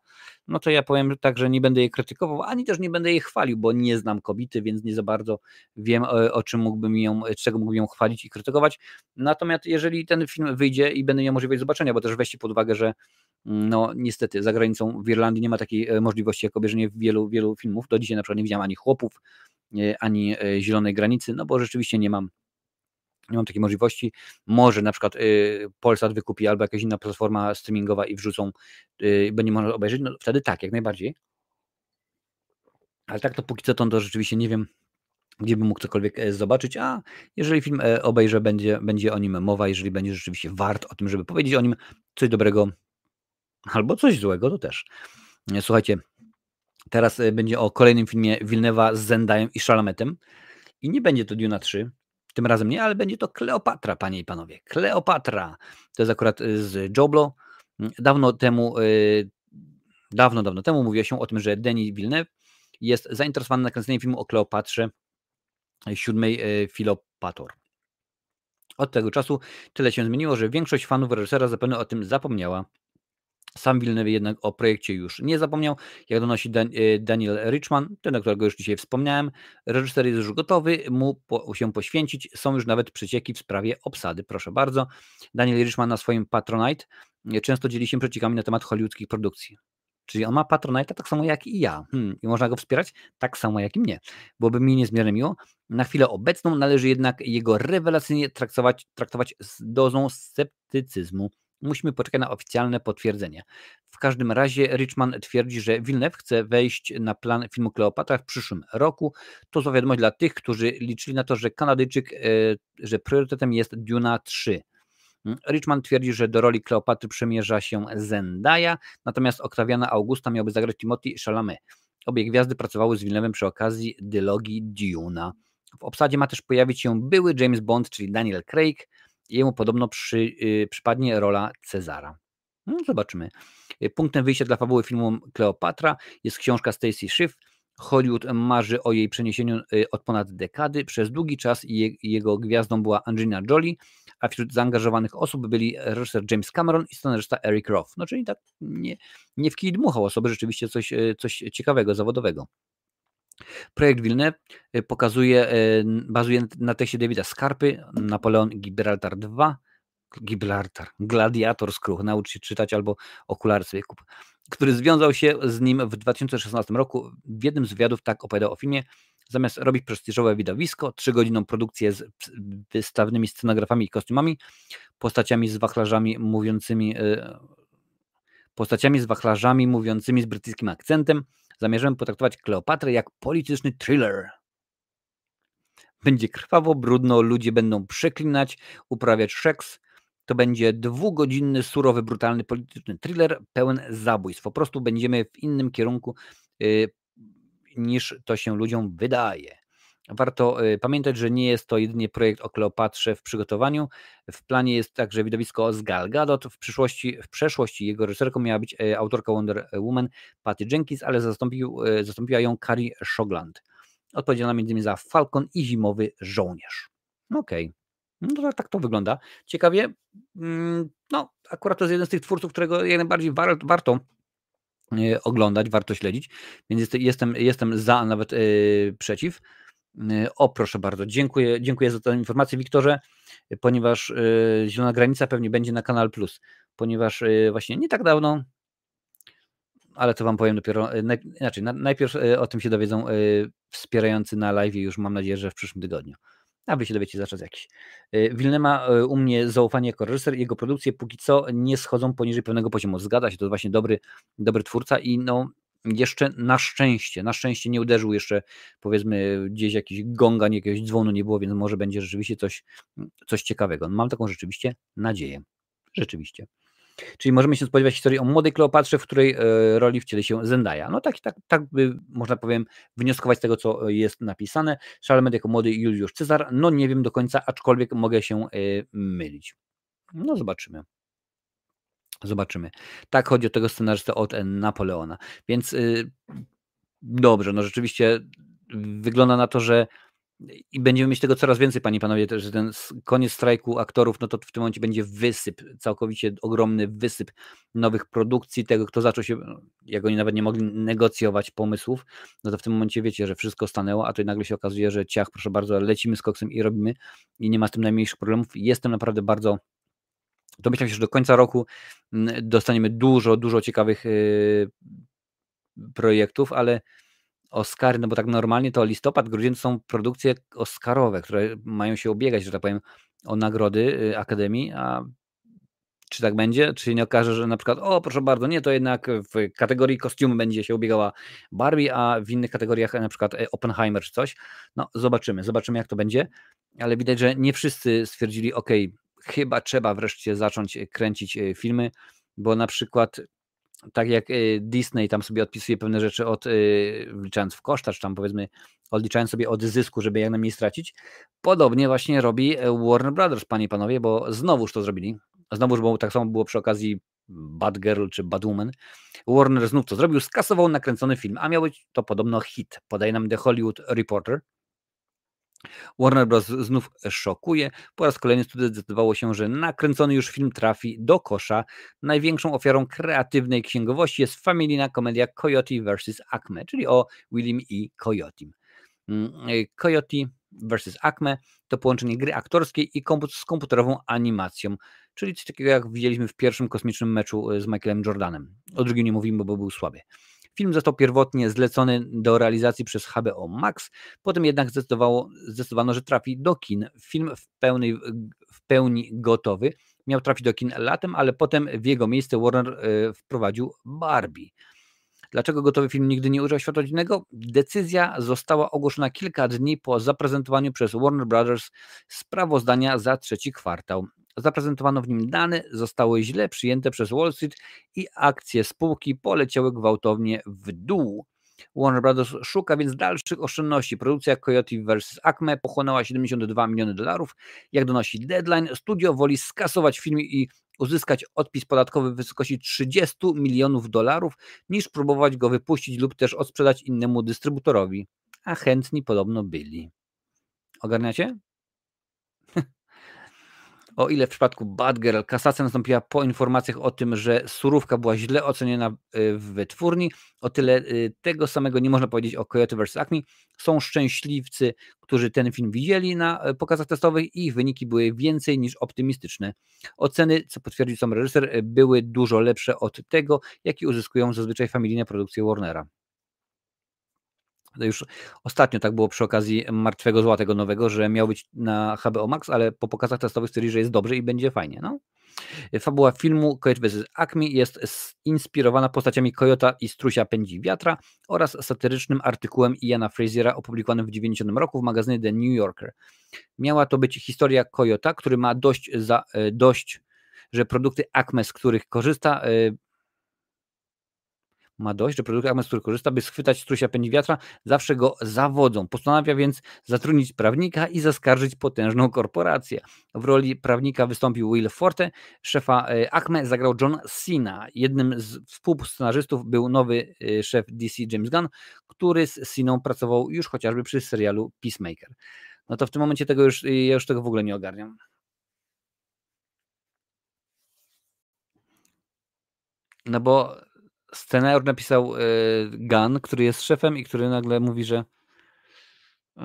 no to ja powiem tak, że nie będę jej krytykował, ani też nie będę jej chwalił, bo nie znam kobiety, więc nie za bardzo wiem, e, o czym mógłbym ją, czego mógłbym ją chwalić i krytykować. Natomiast jeżeli ten film wyjdzie i będę miał możliwość zobaczenia, bo też weźcie pod uwagę, że no niestety za granicą w Irlandii nie ma takiej e, możliwości jak obejrzenie wielu, wielu filmów. Do dzisiaj na przykład nie widziałem ani chłopów, e, ani e, zielonej granicy, no bo rzeczywiście nie mam nie mam takiej możliwości. Może na przykład y, Polsat wykupi albo jakaś inna platforma streamingowa i wrzucą, y, będzie można obejrzeć, no wtedy tak, jak najbardziej. Ale tak to póki co to, to rzeczywiście nie wiem, gdzie bym mógł cokolwiek zobaczyć, a jeżeli film obejrzę, będzie, będzie o nim mowa, jeżeli będzie rzeczywiście wart o tym, żeby powiedzieć o nim coś dobrego, Albo coś złego to też. Słuchajcie, teraz e, będzie o kolejnym filmie Wilnewa z Zendajem i Szalametem. I nie będzie to Duna 3, tym razem nie, ale będzie to Kleopatra, panie i panowie. Kleopatra. To jest akurat e, z Joblo. Dawno temu, e, dawno, dawno temu mówiło się o tym, że Denis Villeneuve jest zainteresowany nakręceniem filmu o Kleopatrze siódmej Filopator. Od tego czasu tyle się zmieniło, że większość fanów reżysera zapewne o tym zapomniała. Sam Villeneuve jednak o projekcie już nie zapomniał. Jak donosi e, Daniel Richman, ten, o którego już dzisiaj wspomniałem, reżyser jest już gotowy mu po, się poświęcić. Są już nawet przecieki w sprawie obsady. Proszę bardzo. Daniel Richman na swoim Patronite e, często dzieli się przeciekami na temat hollywoodzkich produkcji. Czyli on ma Patronite tak samo jak i ja. Hmm, I można go wspierać tak samo jak i mnie. Byłoby mi niezmiernie miło. Na chwilę obecną należy jednak jego rewelacyjnie traktować, traktować z dozą sceptycyzmu Musimy poczekać na oficjalne potwierdzenie. W każdym razie Richman twierdzi, że Villeneuve chce wejść na plan filmu Kleopatra w przyszłym roku. To zła wiadomość dla tych, którzy liczyli na to, że Kanadyjczyk, e, że priorytetem jest Duna 3. Mm, Richman twierdzi, że do roli Kleopatry przemierza się Zendaya, natomiast Oktawiana Augusta miałby zagrać Timothy Chalamet. Obie gwiazdy pracowały z Villeneuve'em przy okazji dylogii Duna. W obsadzie ma też pojawić się były James Bond, czyli Daniel Craig. Jemu podobno przy, yy, przypadnie rola Cezara. No, zobaczymy. Y, punktem wyjścia dla fabuły filmu Kleopatra jest książka Stacy Schiff. Hollywood marzy o jej przeniesieniu y, od ponad dekady. Przez długi czas jego gwiazdą była Angelina Jolie, a wśród zaangażowanych osób byli reżyser James Cameron i scenarzysta Eric Roth. No czyli tak nie, nie w kij dmuchał osoby, rzeczywiście coś, y, coś ciekawego, zawodowego. Projekt Wilne pokazuje, bazuje na tekście Davida Skarpy, Napoleon Gibraltar 2, Gibraltar, Gladiator Skruch, naucz się czytać albo okulary sobie kup, który związał się z nim w 2016 roku. W jednym z wywiadów tak opowiadał o filmie. Zamiast robić prestiżowe widowisko, trzygodzinną produkcję z wystawnymi scenografami i kostiumami, postaciami z wachlarzami mówiącymi e, postaciami z wachlarzami mówiącymi z brytyjskim akcentem, zamierzałem potraktować Kleopatrę jak polityczny thriller. Będzie krwawo, brudno, ludzie będą przeklinać, uprawiać szeks, to będzie dwugodzinny, surowy, brutalny polityczny thriller pełen zabójstw. Po prostu będziemy w innym kierunku y, niż to się ludziom wydaje. Warto y, pamiętać, że nie jest to jedynie projekt o Kleopatrze w przygotowaniu. W planie jest także widowisko z Gal Gadot. W, przyszłości, w przeszłości jego reżyserką miała być y, autorka Wonder Woman Patty Jenkins, ale zastąpił, zastąpiła ją Carrie Shogland. Odpowiedzialna m.in. za Falcon i Zimowy Żołnierz. Okej. Okay. No tak to wygląda. Ciekawie, mm, no akurat to jest jeden z tych twórców, którego jak najbardziej war, warto oglądać, warto śledzić, więc jestem, jestem za, nawet yy, przeciw. Yy, o, proszę bardzo, dziękuję, dziękuję za tę informację, Wiktorze, ponieważ yy, Zielona Granica pewnie będzie na Kanal Plus, ponieważ właśnie nie tak dawno, ale to Wam powiem dopiero, inaczej, na, najpierw o tym się dowiedzą wspierający na live już mam nadzieję, że w przyszłym tygodniu a wy się dowiecie za czas jakiś. Y, Wilne ma y, u mnie zaufanie jako reżyser, jego produkcje póki co nie schodzą poniżej pewnego poziomu. Zgadza się, to właśnie dobry, dobry twórca i no jeszcze na szczęście, na szczęście nie uderzył jeszcze powiedzmy gdzieś jakiś gonga, jakiegoś dzwonu nie było, więc może będzie rzeczywiście coś, coś ciekawego. Mam taką rzeczywiście nadzieję. Rzeczywiście. Czyli możemy się spodziewać historii o młodej Kleopatrze, w której e, roli wcieli się Zendaya. No tak, tak, tak by można powiem wnioskować z tego, co jest napisane. Charlemagne jako młody Juliusz Cezar, no nie wiem do końca, aczkolwiek mogę się e, mylić. No zobaczymy. Zobaczymy. Tak chodzi o tego scenarzystę od Napoleona. Więc y, dobrze, no rzeczywiście wygląda na to, że i będziemy mieć tego coraz więcej, panie i panowie, że ten koniec strajku aktorów, no to w tym momencie będzie wysyp, całkowicie ogromny wysyp nowych produkcji, tego, kto zaczął się, jak oni nawet nie mogli negocjować pomysłów, no to w tym momencie wiecie, że wszystko stanęło, a to nagle się okazuje, że ciach, proszę bardzo, lecimy z koksem i robimy i nie ma z tym najmniejszych problemów. Jestem naprawdę bardzo to myślę, że do końca roku mm, dostaniemy dużo, dużo ciekawych yy, projektów, ale Oscary, no bo tak normalnie to listopad, grudzień są produkcje oscarowe, które mają się obiegać, że tak powiem, o nagrody y, Akademii, a czy tak będzie? Czy nie okaże, że na przykład, o proszę bardzo, nie, to jednak w kategorii kostiumy będzie się ubiegała Barbie, a w innych kategoriach na przykład e, Oppenheimer czy coś. No zobaczymy, zobaczymy jak to będzie, ale widać, że nie wszyscy stwierdzili, ok, chyba trzeba wreszcie zacząć kręcić e, filmy, bo na przykład tak jak y, Disney tam sobie odpisuje pewne rzeczy od, wliczając w koszta, czy tam powiedzmy odliczając sobie od zysku, żeby jak najmniej stracić, podobnie właśnie robi e, Warner Brothers, panie i panowie, bo znowuż to zrobili. Znowuż, bo tak samo było przy okazji Bad Girl czy Bad Woman. Warner znów to zrobił, skasował nakręcony film, a miał być to podobno hit, podaje nam The Hollywood Reporter. Warner Bros. znów szokuje. Po raz kolejny studio zdecydowało się, że nakręcony już film trafi do kosza. Największą ofiarą kreatywnej księgowości jest familijna komedia Coyote vs. Acme, czyli o Willim i Coyote. Mm, Coyote vs. Acme to połączenie gry aktorskiej i komput z komputerową animacją, czyli coś takiego jak widzieliśmy w pierwszym kosmicznym meczu z Michaelem Jordanem. O drugim nie mówimy, bo był słaby. Film został pierwotnie zlecony do realizacji przez HBO Max, potem jednak zdecydowano, że trafi do kin. Film w, pełnej, w pełni gotowy miał trafić do kin latem, ale potem w jego miejsce Warner wprowadził Barbie. Dlaczego gotowy film nigdy nie ujrzał światła dziennego? Decyzja została ogłoszona kilka dni po zaprezentowaniu przez Warner Brothers sprawozdania za trzeci kwartał. Zaprezentowano w nim dane, zostały źle przyjęte przez Wall Street i akcje spółki poleciały gwałtownie w dół. Warner Brothers szuka więc dalszych oszczędności. Produkcja Coyote vs. Acme pochłonęła 72 miliony dolarów. Jak donosi Deadline, studio woli skasować film i uzyskać odpis podatkowy w wysokości 30 milionów dolarów, niż próbować go wypuścić lub też odsprzedać innemu dystrybutorowi. A chętni podobno byli. Ogarniacie? O ile w przypadku Bad Girl kasacja nastąpiła po informacjach o tym, że surówka była źle oceniona y, w wytwórni, o tyle y, tego samego nie można powiedzieć o Coyote vs. Acme. Są szczęśliwcy, którzy ten film widzieli na y, pokazach testowych i ich wyniki były więcej niż optymistyczne. Oceny, co potwierdził sam reżyser, były dużo lepsze od tego, jaki uzyskują zazwyczaj familijne produkcje Warnera. Już ostatnio tak było przy okazji Martwego Zła tego nowego, że miał być na HBO Max, ale po pokazach testowych stwierdzili, że jest dobrze i będzie fajnie. No. Fabuła filmu Coyote vs. Acme jest inspirowana postaciami Kojota i Strusia Pędzi Wiatra oraz satyrycznym artykułem Iana Fraziera opublikowanym w 90 roku w magazynie The New Yorker. Miała to być historia Kojota, który ma dość, za, e, dość że produkty Acme, z których korzysta, e, ma dość, że produkt z których korzysta, by schwytać strusia pędzi wiatra, zawsze go zawodzą. Postanawia więc zatrudnić prawnika i zaskarżyć potężną korporację. W roli prawnika wystąpił Will Forte, szefa e, Acme zagrał John Cena. Jednym z współscenarzystów był nowy e, szef DC James Gunn, który z Ceną pracował już chociażby przy serialu Peacemaker. No to w tym momencie tego już, ja już tego w ogóle nie ogarniam. No bo scenariusz napisał y, Gun, który jest szefem i który nagle mówi, że y,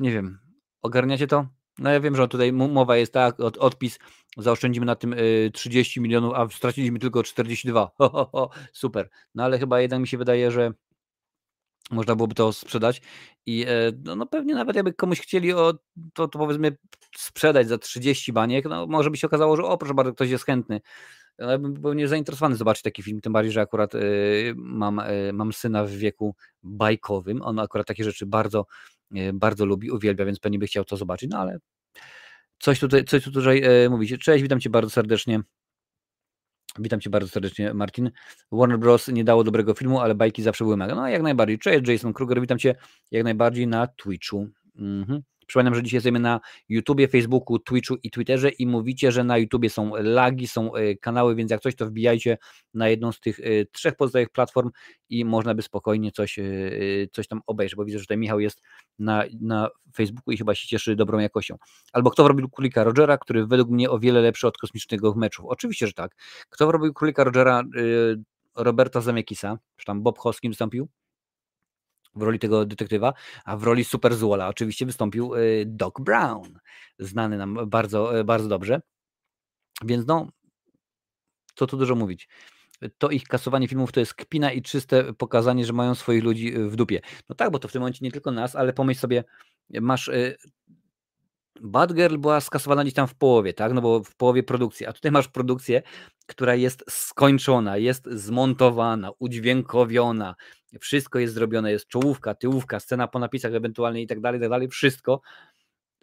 nie wiem, ogarniacie to? No ja wiem, że tutaj mowa jest tak, od, odpis, zaoszczędzimy na tym y, 30 milionów, a straciliśmy tylko 42. Ho, ho, ho, super. No ale chyba jednak mi się wydaje, że można byłoby to sprzedać i no, no, pewnie nawet jakby komuś chcieli o, to, to powiedzmy sprzedać za 30 baniek, no może by się okazało, że o proszę bardzo, ktoś jest chętny ja bym był nie zainteresowany zobaczyć taki film, tym bardziej, że akurat y, mam, y, mam syna w wieku bajkowym. On akurat takie rzeczy bardzo, y, bardzo lubi, uwielbia, więc pewnie by chciał to zobaczyć, no ale coś tutaj, coś tutaj mówicie. Cześć, witam Cię bardzo serdecznie. Witam Cię bardzo serdecznie, Martin. Warner Bros. nie dało dobrego filmu, ale bajki zawsze były mega. No jak najbardziej. Cześć, Jason Kruger, witam Cię jak najbardziej na Twitchu. Mhm. Przypominam, że dzisiaj jesteśmy na YouTubie, Facebooku, Twitchu i Twitterze i mówicie, że na YouTubie są lagi, są e, kanały, więc jak coś, to wbijajcie na jedną z tych e, trzech pozostałych platform i można by spokojnie coś, e, coś tam obejrzeć, bo widzę, że tutaj Michał jest na, na Facebooku i chyba się cieszy dobrą jakością. Albo kto robił Królika Rogera, który według mnie o wiele lepszy od kosmicznego meczu. Oczywiście, że tak. Kto robił Królika Rogera Roberta Zemeckisa, czy tam Bob Hoskin wystąpił? W roli tego detektywa, a w roli super złola oczywiście wystąpił y, Doc Brown, znany nam bardzo, y, bardzo dobrze. Więc no, co tu dużo mówić. To ich kasowanie filmów to jest kpina i czyste pokazanie, że mają swoich ludzi w dupie. No tak, bo to w tym momencie nie tylko nas, ale pomyśl sobie, masz y, Bad Girl była skasowana gdzieś tam w połowie, tak? No bo w połowie produkcji, a tutaj masz produkcję, która jest skończona, jest zmontowana, udźwiękowiona, wszystko jest zrobione, jest czołówka, tyłówka, scena po napisach ewentualnie i tak dalej, i tak dalej, wszystko.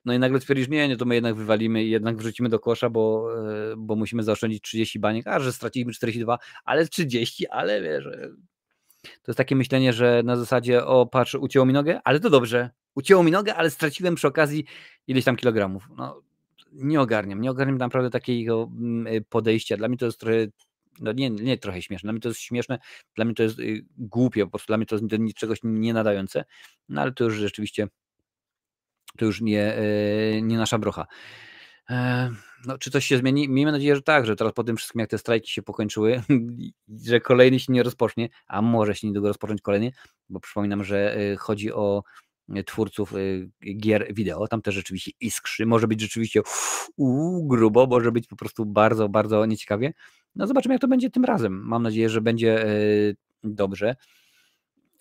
No i nagle twierdzisz, nie, nie, to my jednak wywalimy i jednak wrzucimy do kosza, bo, e, bo musimy zaoszczędzić 30 baniek, a że straciliśmy 42, ale 30, ale wiesz, e, to jest takie myślenie, że na zasadzie, o patrz, ucięło mi nogę, ale to dobrze, ucięło mi nogę, ale straciłem przy okazji ileś tam kilogramów. No, nie ogarniam, nie ogarniam naprawdę takiego mm, podejścia. Dla mnie to jest trochę, no nie, nie trochę śmieszne, dla mnie to jest śmieszne, dla mnie to jest y, głupie, po prostu dla mnie to jest do niczego nie nadające, no ale to już rzeczywiście to już nie, y, nie nasza brocha. E, no, czy coś się zmieni? Miejmy nadzieję, że tak, że teraz po tym wszystkim, jak te strajki się pokończyły, że kolejny się nie rozpocznie, a może się niedługo rozpocząć kolejny, bo przypominam, że chodzi o twórców y, gier wideo. Tam też rzeczywiście iskrzy. Może być rzeczywiście uu, grubo, może być po prostu bardzo, bardzo nieciekawie. No zobaczymy, jak to będzie tym razem. Mam nadzieję, że będzie y, dobrze,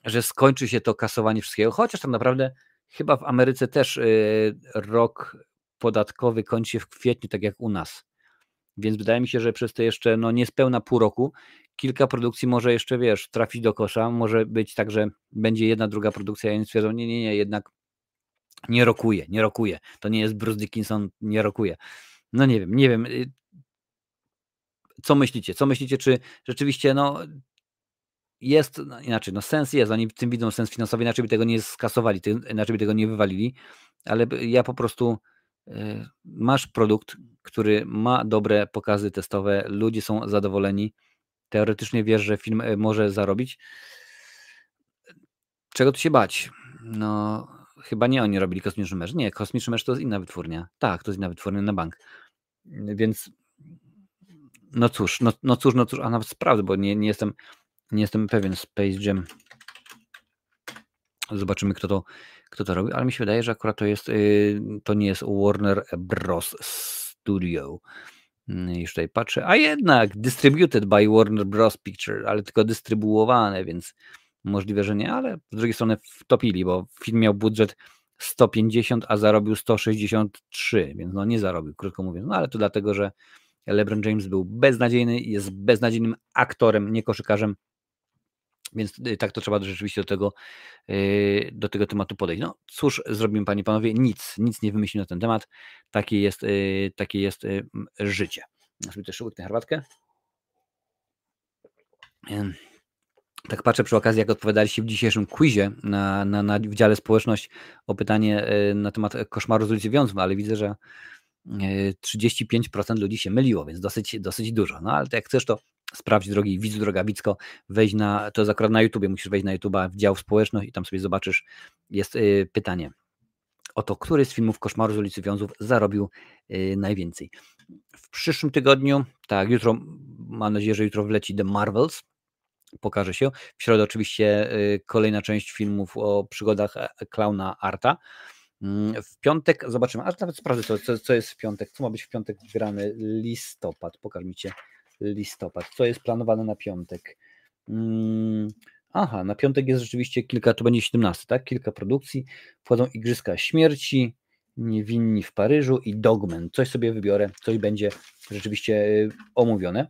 że skończy się to kasowanie wszystkiego, chociaż tak naprawdę chyba w Ameryce też y, rok podatkowy kończy się w kwietniu, tak jak u nas. Więc wydaje mi się, że przez te jeszcze no, niespełna pół roku kilka produkcji może jeszcze, wiesz, trafić do kosza. Może być tak, że będzie jedna, druga produkcja i oni stwierdzą, nie, nie, nie, jednak nie rokuje, nie rokuje. To nie jest Bruce Dickinson, nie rokuje. No nie wiem, nie wiem. Y, co myślicie? Co myślicie, czy rzeczywiście no, jest, no inaczej, no sens jest, oni w tym widzą sens finansowy, inaczej by tego nie skasowali, inaczej by tego nie wywalili, ale ja po prostu y, masz produkt, który ma dobre pokazy testowe, ludzie są zadowoleni, teoretycznie wiesz, że film y, może zarobić. Czego tu się bać? No, chyba nie oni robili Kosmiczny Mecz. Nie, Kosmiczny Mecz to jest inna wytwórnia. Tak, to jest inna wytwórnia na bank. Więc no cóż, no, no cóż, no cóż, a nawet sprawdzę, bo nie, nie jestem nie jestem pewien. Space Jam. Zobaczymy, kto to, kto to robi, ale mi się wydaje, że akurat to jest, yy, to nie jest Warner Bros. Studio. Już tutaj patrzę. A jednak distributed by Warner Bros. Picture, ale tylko dystrybuowane, więc możliwe, że nie, ale z drugiej strony wtopili, bo film miał budżet 150, a zarobił 163, więc no nie zarobił, krótko mówiąc. No ale to dlatego, że LeBron James był beznadziejny, jest beznadziejnym aktorem, nie koszykarzem, więc y, tak to trzeba rzeczywiście do tego, y, do tego tematu podejść. No cóż zrobimy Panie Panowie? Nic, nic nie wymyślimy na ten temat. Takie jest, y, takie jest życie. Ja sobie też łyknę herbatkę. Tak patrzę przy okazji, jak odpowiadaliście w dzisiejszym quizie na, na, na w dziale społeczność o pytanie na temat koszmaru z ulicy Wiązów, ale widzę, że 35% ludzi się myliło, więc dosyć, dosyć dużo. No ale jak chcesz, to sprawdź, drogi widzu, droga Wicko, wejdź na, to jest akurat na YouTubie, musisz wejść na YouTube'a w dział społeczność i tam sobie zobaczysz, jest y, pytanie o to, który z filmów Koszmaru z ulicy Wiązów zarobił y, najwięcej. W przyszłym tygodniu, tak, jutro, mam nadzieję, że jutro wleci The Marvels, pokaże się. W środę oczywiście y, kolejna część filmów o przygodach e, klauna Arta. Mm, w piątek zobaczymy, aż nawet sprawdzę, co, co, co jest w piątek, co ma być w piątek grany listopad, pokaż mi cię listopad. Co jest planowane na piątek? Hmm, aha, na piątek jest rzeczywiście kilka, to będzie 17, tak? Kilka produkcji. Wchodzą Igrzyska Śmierci, Niewinni w Paryżu i Dogman. Coś sobie wybiorę, coś będzie rzeczywiście y, omówione.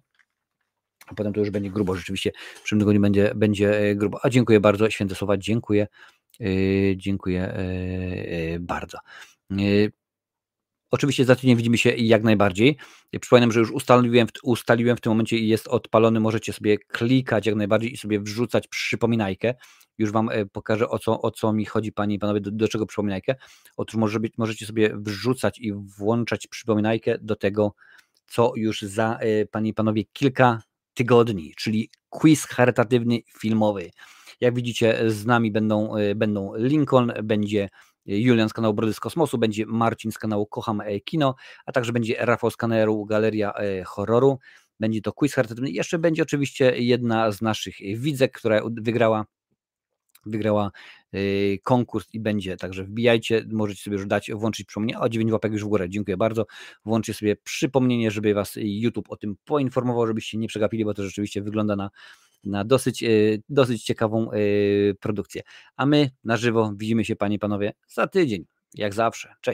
A potem to już będzie grubo, rzeczywiście w przyszłym tygodniu będzie, będzie y, grubo. A dziękuję bardzo, święte słowa, dziękuję. Yy, dziękuję bardzo. Oczywiście za tydzień widzimy się jak najbardziej. Przypominam, że już ustaliłem, ustaliłem w tym momencie i jest odpalony. Możecie sobie klikać jak najbardziej i sobie wrzucać przypominajkę. Już Wam e, pokażę o co, o co mi chodzi, Panie i Panowie, do, do czego przypominajkę. Otóż może być, możecie sobie wrzucać i włączać przypominajkę do tego, co już za, e, Panie i Panowie, kilka tygodni, czyli quiz charytatywny filmowy. Jak widzicie, z nami będą, e, będą Lincoln, będzie Julian z kanału Brody z Kosmosu, będzie Marcin z kanału Kocham e, Kino, a także będzie Rafał z kanału Galeria e, Horroru. Będzie to quiz charytatywny. Jeszcze będzie oczywiście jedna z naszych widzek, która wygrała wygrała e, konkurs i będzie, także wbijajcie, możecie sobie już dać, włączyć przypomnienie, o 9 łapek już w górę, dziękuję bardzo, włączcie sobie przypomnienie, żeby Was YouTube o tym poinformował, żebyście nie przegapili, bo to rzeczywiście wygląda na na dosyć, e, dosyć ciekawą e, produkcję. A my na żywo widzimy się, panie i panowie, za tydzień, jak zawsze. Cześć.